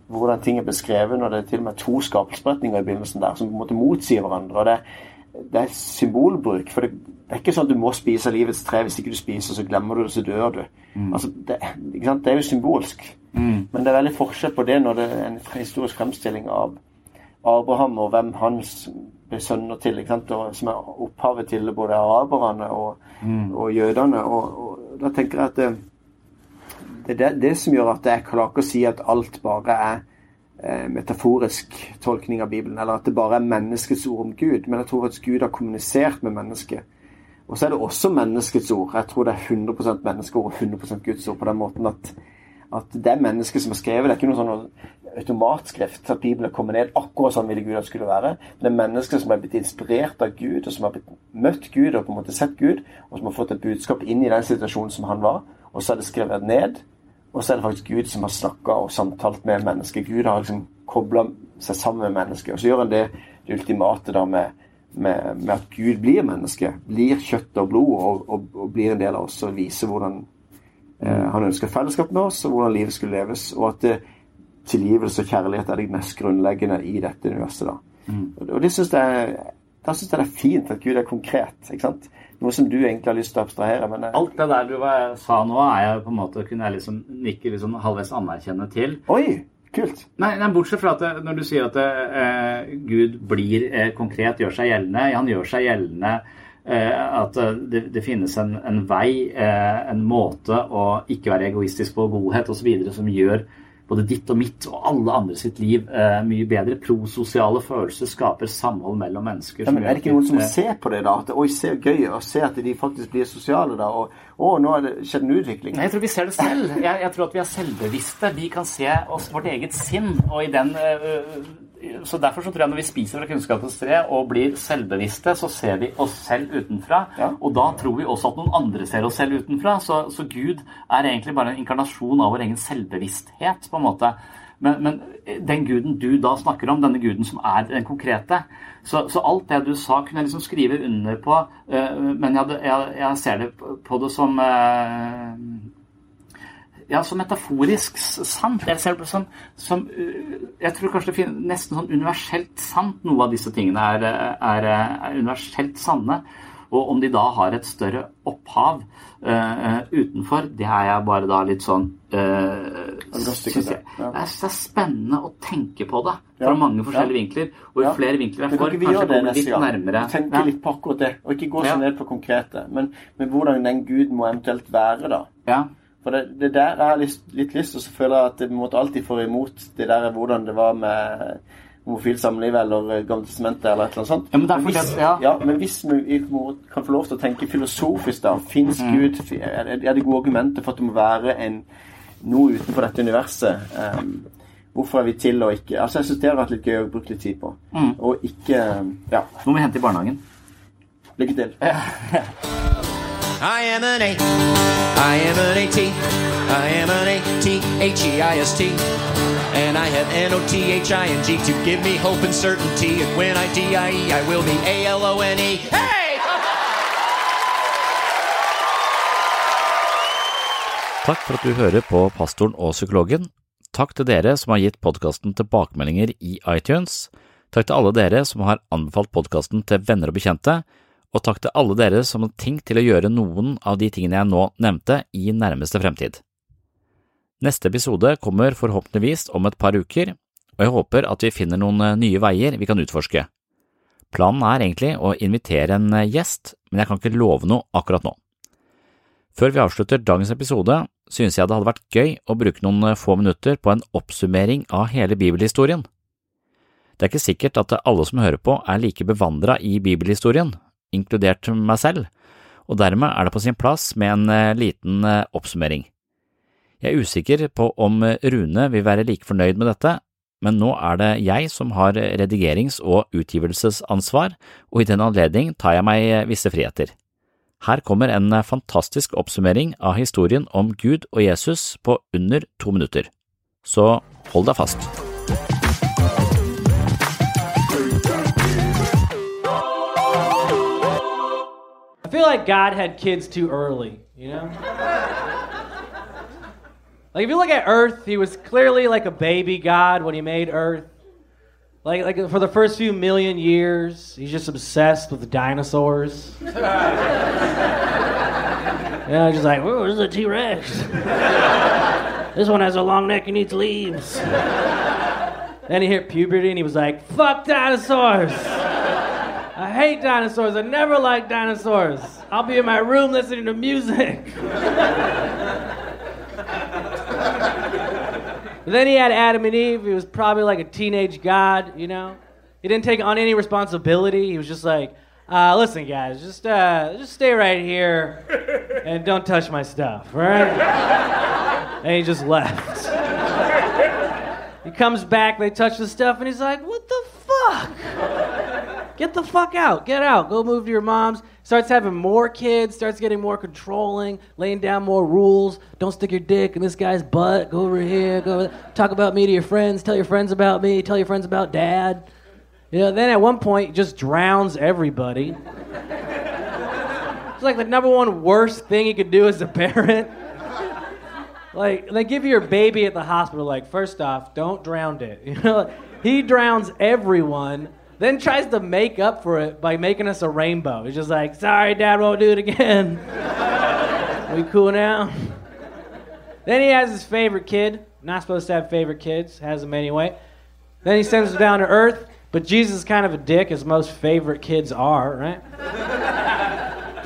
hvordan ting er beskrevet når det er til og med to skapelsesberetninger i begynnelsen der som på en måte motsier hverandre. og det, det er symbolbruk. For det, det er ikke sånn at du må spise livets tre. Hvis ikke du spiser, så glemmer du det, så dør du. Altså, det, det er jo symbolsk. Mm. Men det er veldig forskjell på det når det er en historisk fremstilling av Abraham og hvem hans sønner til, ikke sant? Og, som er opphavet til både araberne og, Mm. og jødene. Og, og da tenker jeg at det, det er det, som gjør at jeg klarer ikke å si at alt bare er metaforisk tolkning av Bibelen, eller at det bare er menneskets ord om Gud. Men jeg tror at Gud har kommunisert med mennesket. Og så er det også menneskets ord. Jeg tror det er 100% menneskeord og 100% Guds ord på den måten at, at det er mennesket som har skrevet. Det er ikke noe sånn automatskrift at Bibelen kommer ned akkurat sånn ville Gud at det skulle være. Men det er mennesker som har blitt inspirert av Gud, og som har blitt møtt Gud og på en måte sett Gud, og som har fått et budskap inn i den situasjonen som han var. Og så er det skrevet ned. Og så er det faktisk Gud som har snakka og samtalt med mennesket. Gud har liksom kobla seg sammen med mennesket. Og så gjør han det, det ultimate da med, med, med at Gud blir menneske. Blir kjøtt og blod og, og, og blir en del av oss og viser hvordan eh, han ønsker fellesskap med oss, og hvordan livet skulle leves. Og at eh, tilgivelse og kjærlighet er det mest grunnleggende i dette universet. da. Og, og det synes jeg, syns jeg det er fint at Gud er konkret. ikke sant? Noe som du egentlig har lyst til å abstrahere. men... Alt det der du var, sa nå, er jeg på en måte kunne jeg liksom nikke liksom halvveis anerkjenne til. Oi, kult. Nei, nei Bortsett fra at det, når du sier at det, eh, Gud blir eh, konkret, gjør seg gjeldende. Han gjør seg gjeldende eh, at eh, det, det finnes en, en vei, eh, en måte å ikke være egoistisk på, godhet osv., som gjør både ditt og mitt og alle andre sitt liv eh, mye bedre. Prososiale følelser skaper samhold mellom mennesker. Ja, men Er det ikke noen som ser på det, da? At oi, ser gøy, og se at de faktisk blir sosiale, da? Og å, nå er det skjedd en utvikling. Nei, Jeg tror vi ser det selv. Jeg, jeg tror at vi er selvbevisste. Vi kan se oss, vårt eget sinn. og i den... øh, så Derfor så tror jeg når vi spiser fra kunnskapens tre og blir selvbevisste, så ser vi oss selv utenfra. Og da tror vi også at noen andre ser oss selv utenfra. Så, så Gud er egentlig bare en inkarnasjon av vår egen selvbevissthet, på en måte. Men, men den guden du da snakker om, denne guden som er den konkrete Så, så alt det du sa, kunne jeg liksom skrive under på, uh, men jeg, hadde, jeg, jeg ser det på det som øh, ja, så metaforisk sant. Jeg ser det som, som Jeg tror kanskje det finnes nesten sånn universelt sant. Noe av disse tingene er, er, er universelt sanne. Og om de da har et større opphav uh, utenfor, det er jeg bare da litt sånn uh, synes jeg, ja. Jeg synes det er spennende å tenke på det fra Ja. mange forskjellige Ja. vinkler. Og jo Ja. flere vinkler jeg får, vi kanskje det kommer litt gang? nærmere. Tenke Ja. litt på akkurat det, og ikke gå så ned på konkrete. Men, men hvordan den Gud må eventuelt være, da. Ja. For det, det der jeg har lyst, litt lyst og så føler jeg at jeg måtte alltid få imot det der hvordan det var med homofilt samliv eller Gamle testamentet eller et eller annet sånt. Ja, men er hvis, at- ja. men hvis vi kan få lov til å tenke filosofisk, da Fins Mm. Gud Er det er det gode argumenter for at det må være en, noe utenfor dette universet? Um, hvorfor er vi til og ikke Altså, Jeg syns det har vært litt gøy å bruke litt tid på. Mm. Og ikke Ja. Nå må vi hente i barnehagen. Lykke til. I am an A. I am an A-T. I am an A-T-H-E-I-S-T. And I have N-O-T-H-I-N-G to give me hope and certainty. And when I D-I-E, I will be A-L-O-N-E. Hey! Takk for at du hører på Pastoren og psykologen. Takk til dere som har gitt podkasten tilbakemeldinger i iTunes. Takk til alle dere som har anbefalt podkasten til venner og bekjente. Og takk til alle dere som har tenkt til å gjøre noen av de tingene jeg nå nevnte i nærmeste fremtid. Neste episode kommer forhåpentligvis om et par uker, og jeg håper at vi finner noen eh, nye veier vi kan utforske. Planen er egentlig å invitere en eh, gjest, men jeg kan ikke love noe akkurat nå. Før vi avslutter dagens episode, synes jeg det hadde vært gøy å bruke noen få minutter på en oppsummering av hele bibelhistorien. Det er ikke sikkert at alle som hører på er like bevandra i bibelhistorien, inkludert meg selv, og dermed er det på sin plass med en liten oppsummering. Jeg er usikker på om Rune vil være like fornøyd med dette, men nå er det jeg som har redigerings- og utgivelsesansvar, og i den anledning tar jeg meg visse friheter. Her kommer en fantastisk oppsummering av historien om Gud og Jesus på under to minutter, så hold deg fast. I feel like God had kids too early, you know? like if you look at Earth, he was clearly like a baby God when he made Earth. Like, like for the first few million years, he's just obsessed with dinosaurs. yeah, just like, oh, this is a T Rex. this one has a long neck and eats leaves. then he hit puberty and he was like, fuck dinosaurs. I hate dinosaurs. I never liked dinosaurs. I'll be in my room listening to music. Then he had Adam and Eve. He was probably like a teenage god, you know. He didn't take on any responsibility. He was just like, uh, "Listen, guys, just uh, just stay right here and don't touch my stuff, right?" and he just left. he comes back. They touch the stuff, and he's like, "What the fuck?" Get the fuck out. Get out. Go move to your mom's. Starts having more kids, starts getting more controlling, laying down more rules. Don't stick your dick in this guy's butt. Go over here. Go over. Talk about me to your friends. Tell your friends about me. Tell your friends about dad. You know, then at one point, just drowns everybody. It's like the number one worst thing you could do as a parent. Like, they give you your baby at the hospital, like, first off, don't drown it. You know, he drowns everyone then tries to make up for it by making us a rainbow. He's just like, sorry, Dad won't do it again. we cool now? Then he has his favorite kid. Not supposed to have favorite kids, has them anyway. Then he sends them down to earth, but Jesus is kind of a dick, as most favorite kids are, right?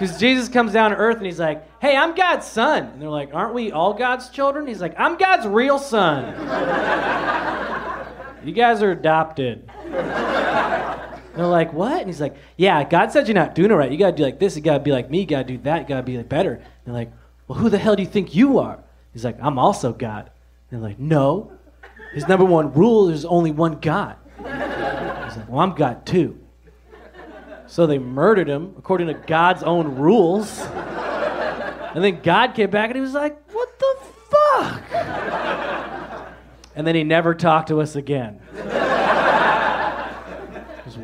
Because Jesus comes down to earth and he's like, hey, I'm God's son. And they're like, aren't we all God's children? He's like, I'm God's real son. you guys are adopted. They're like, what? And he's like, yeah, God said you're not doing it right. You gotta do like this, you gotta be like me, you gotta do that, you gotta be like better. And they're like, well, who the hell do you think you are? He's like, I'm also God. And they're like, no. His number one rule is only one God. He's like, well, I'm God too. So they murdered him according to God's own rules. And then God came back and he was like, what the fuck? And then he never talked to us again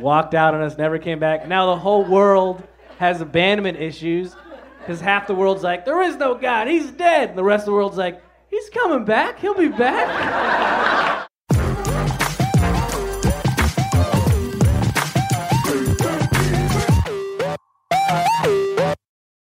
walked out on us, never came back. Now the whole world has abandonment issues because half the world's like, there is no God, he's dead. And the rest of the world's like, he's coming back, he'll be back.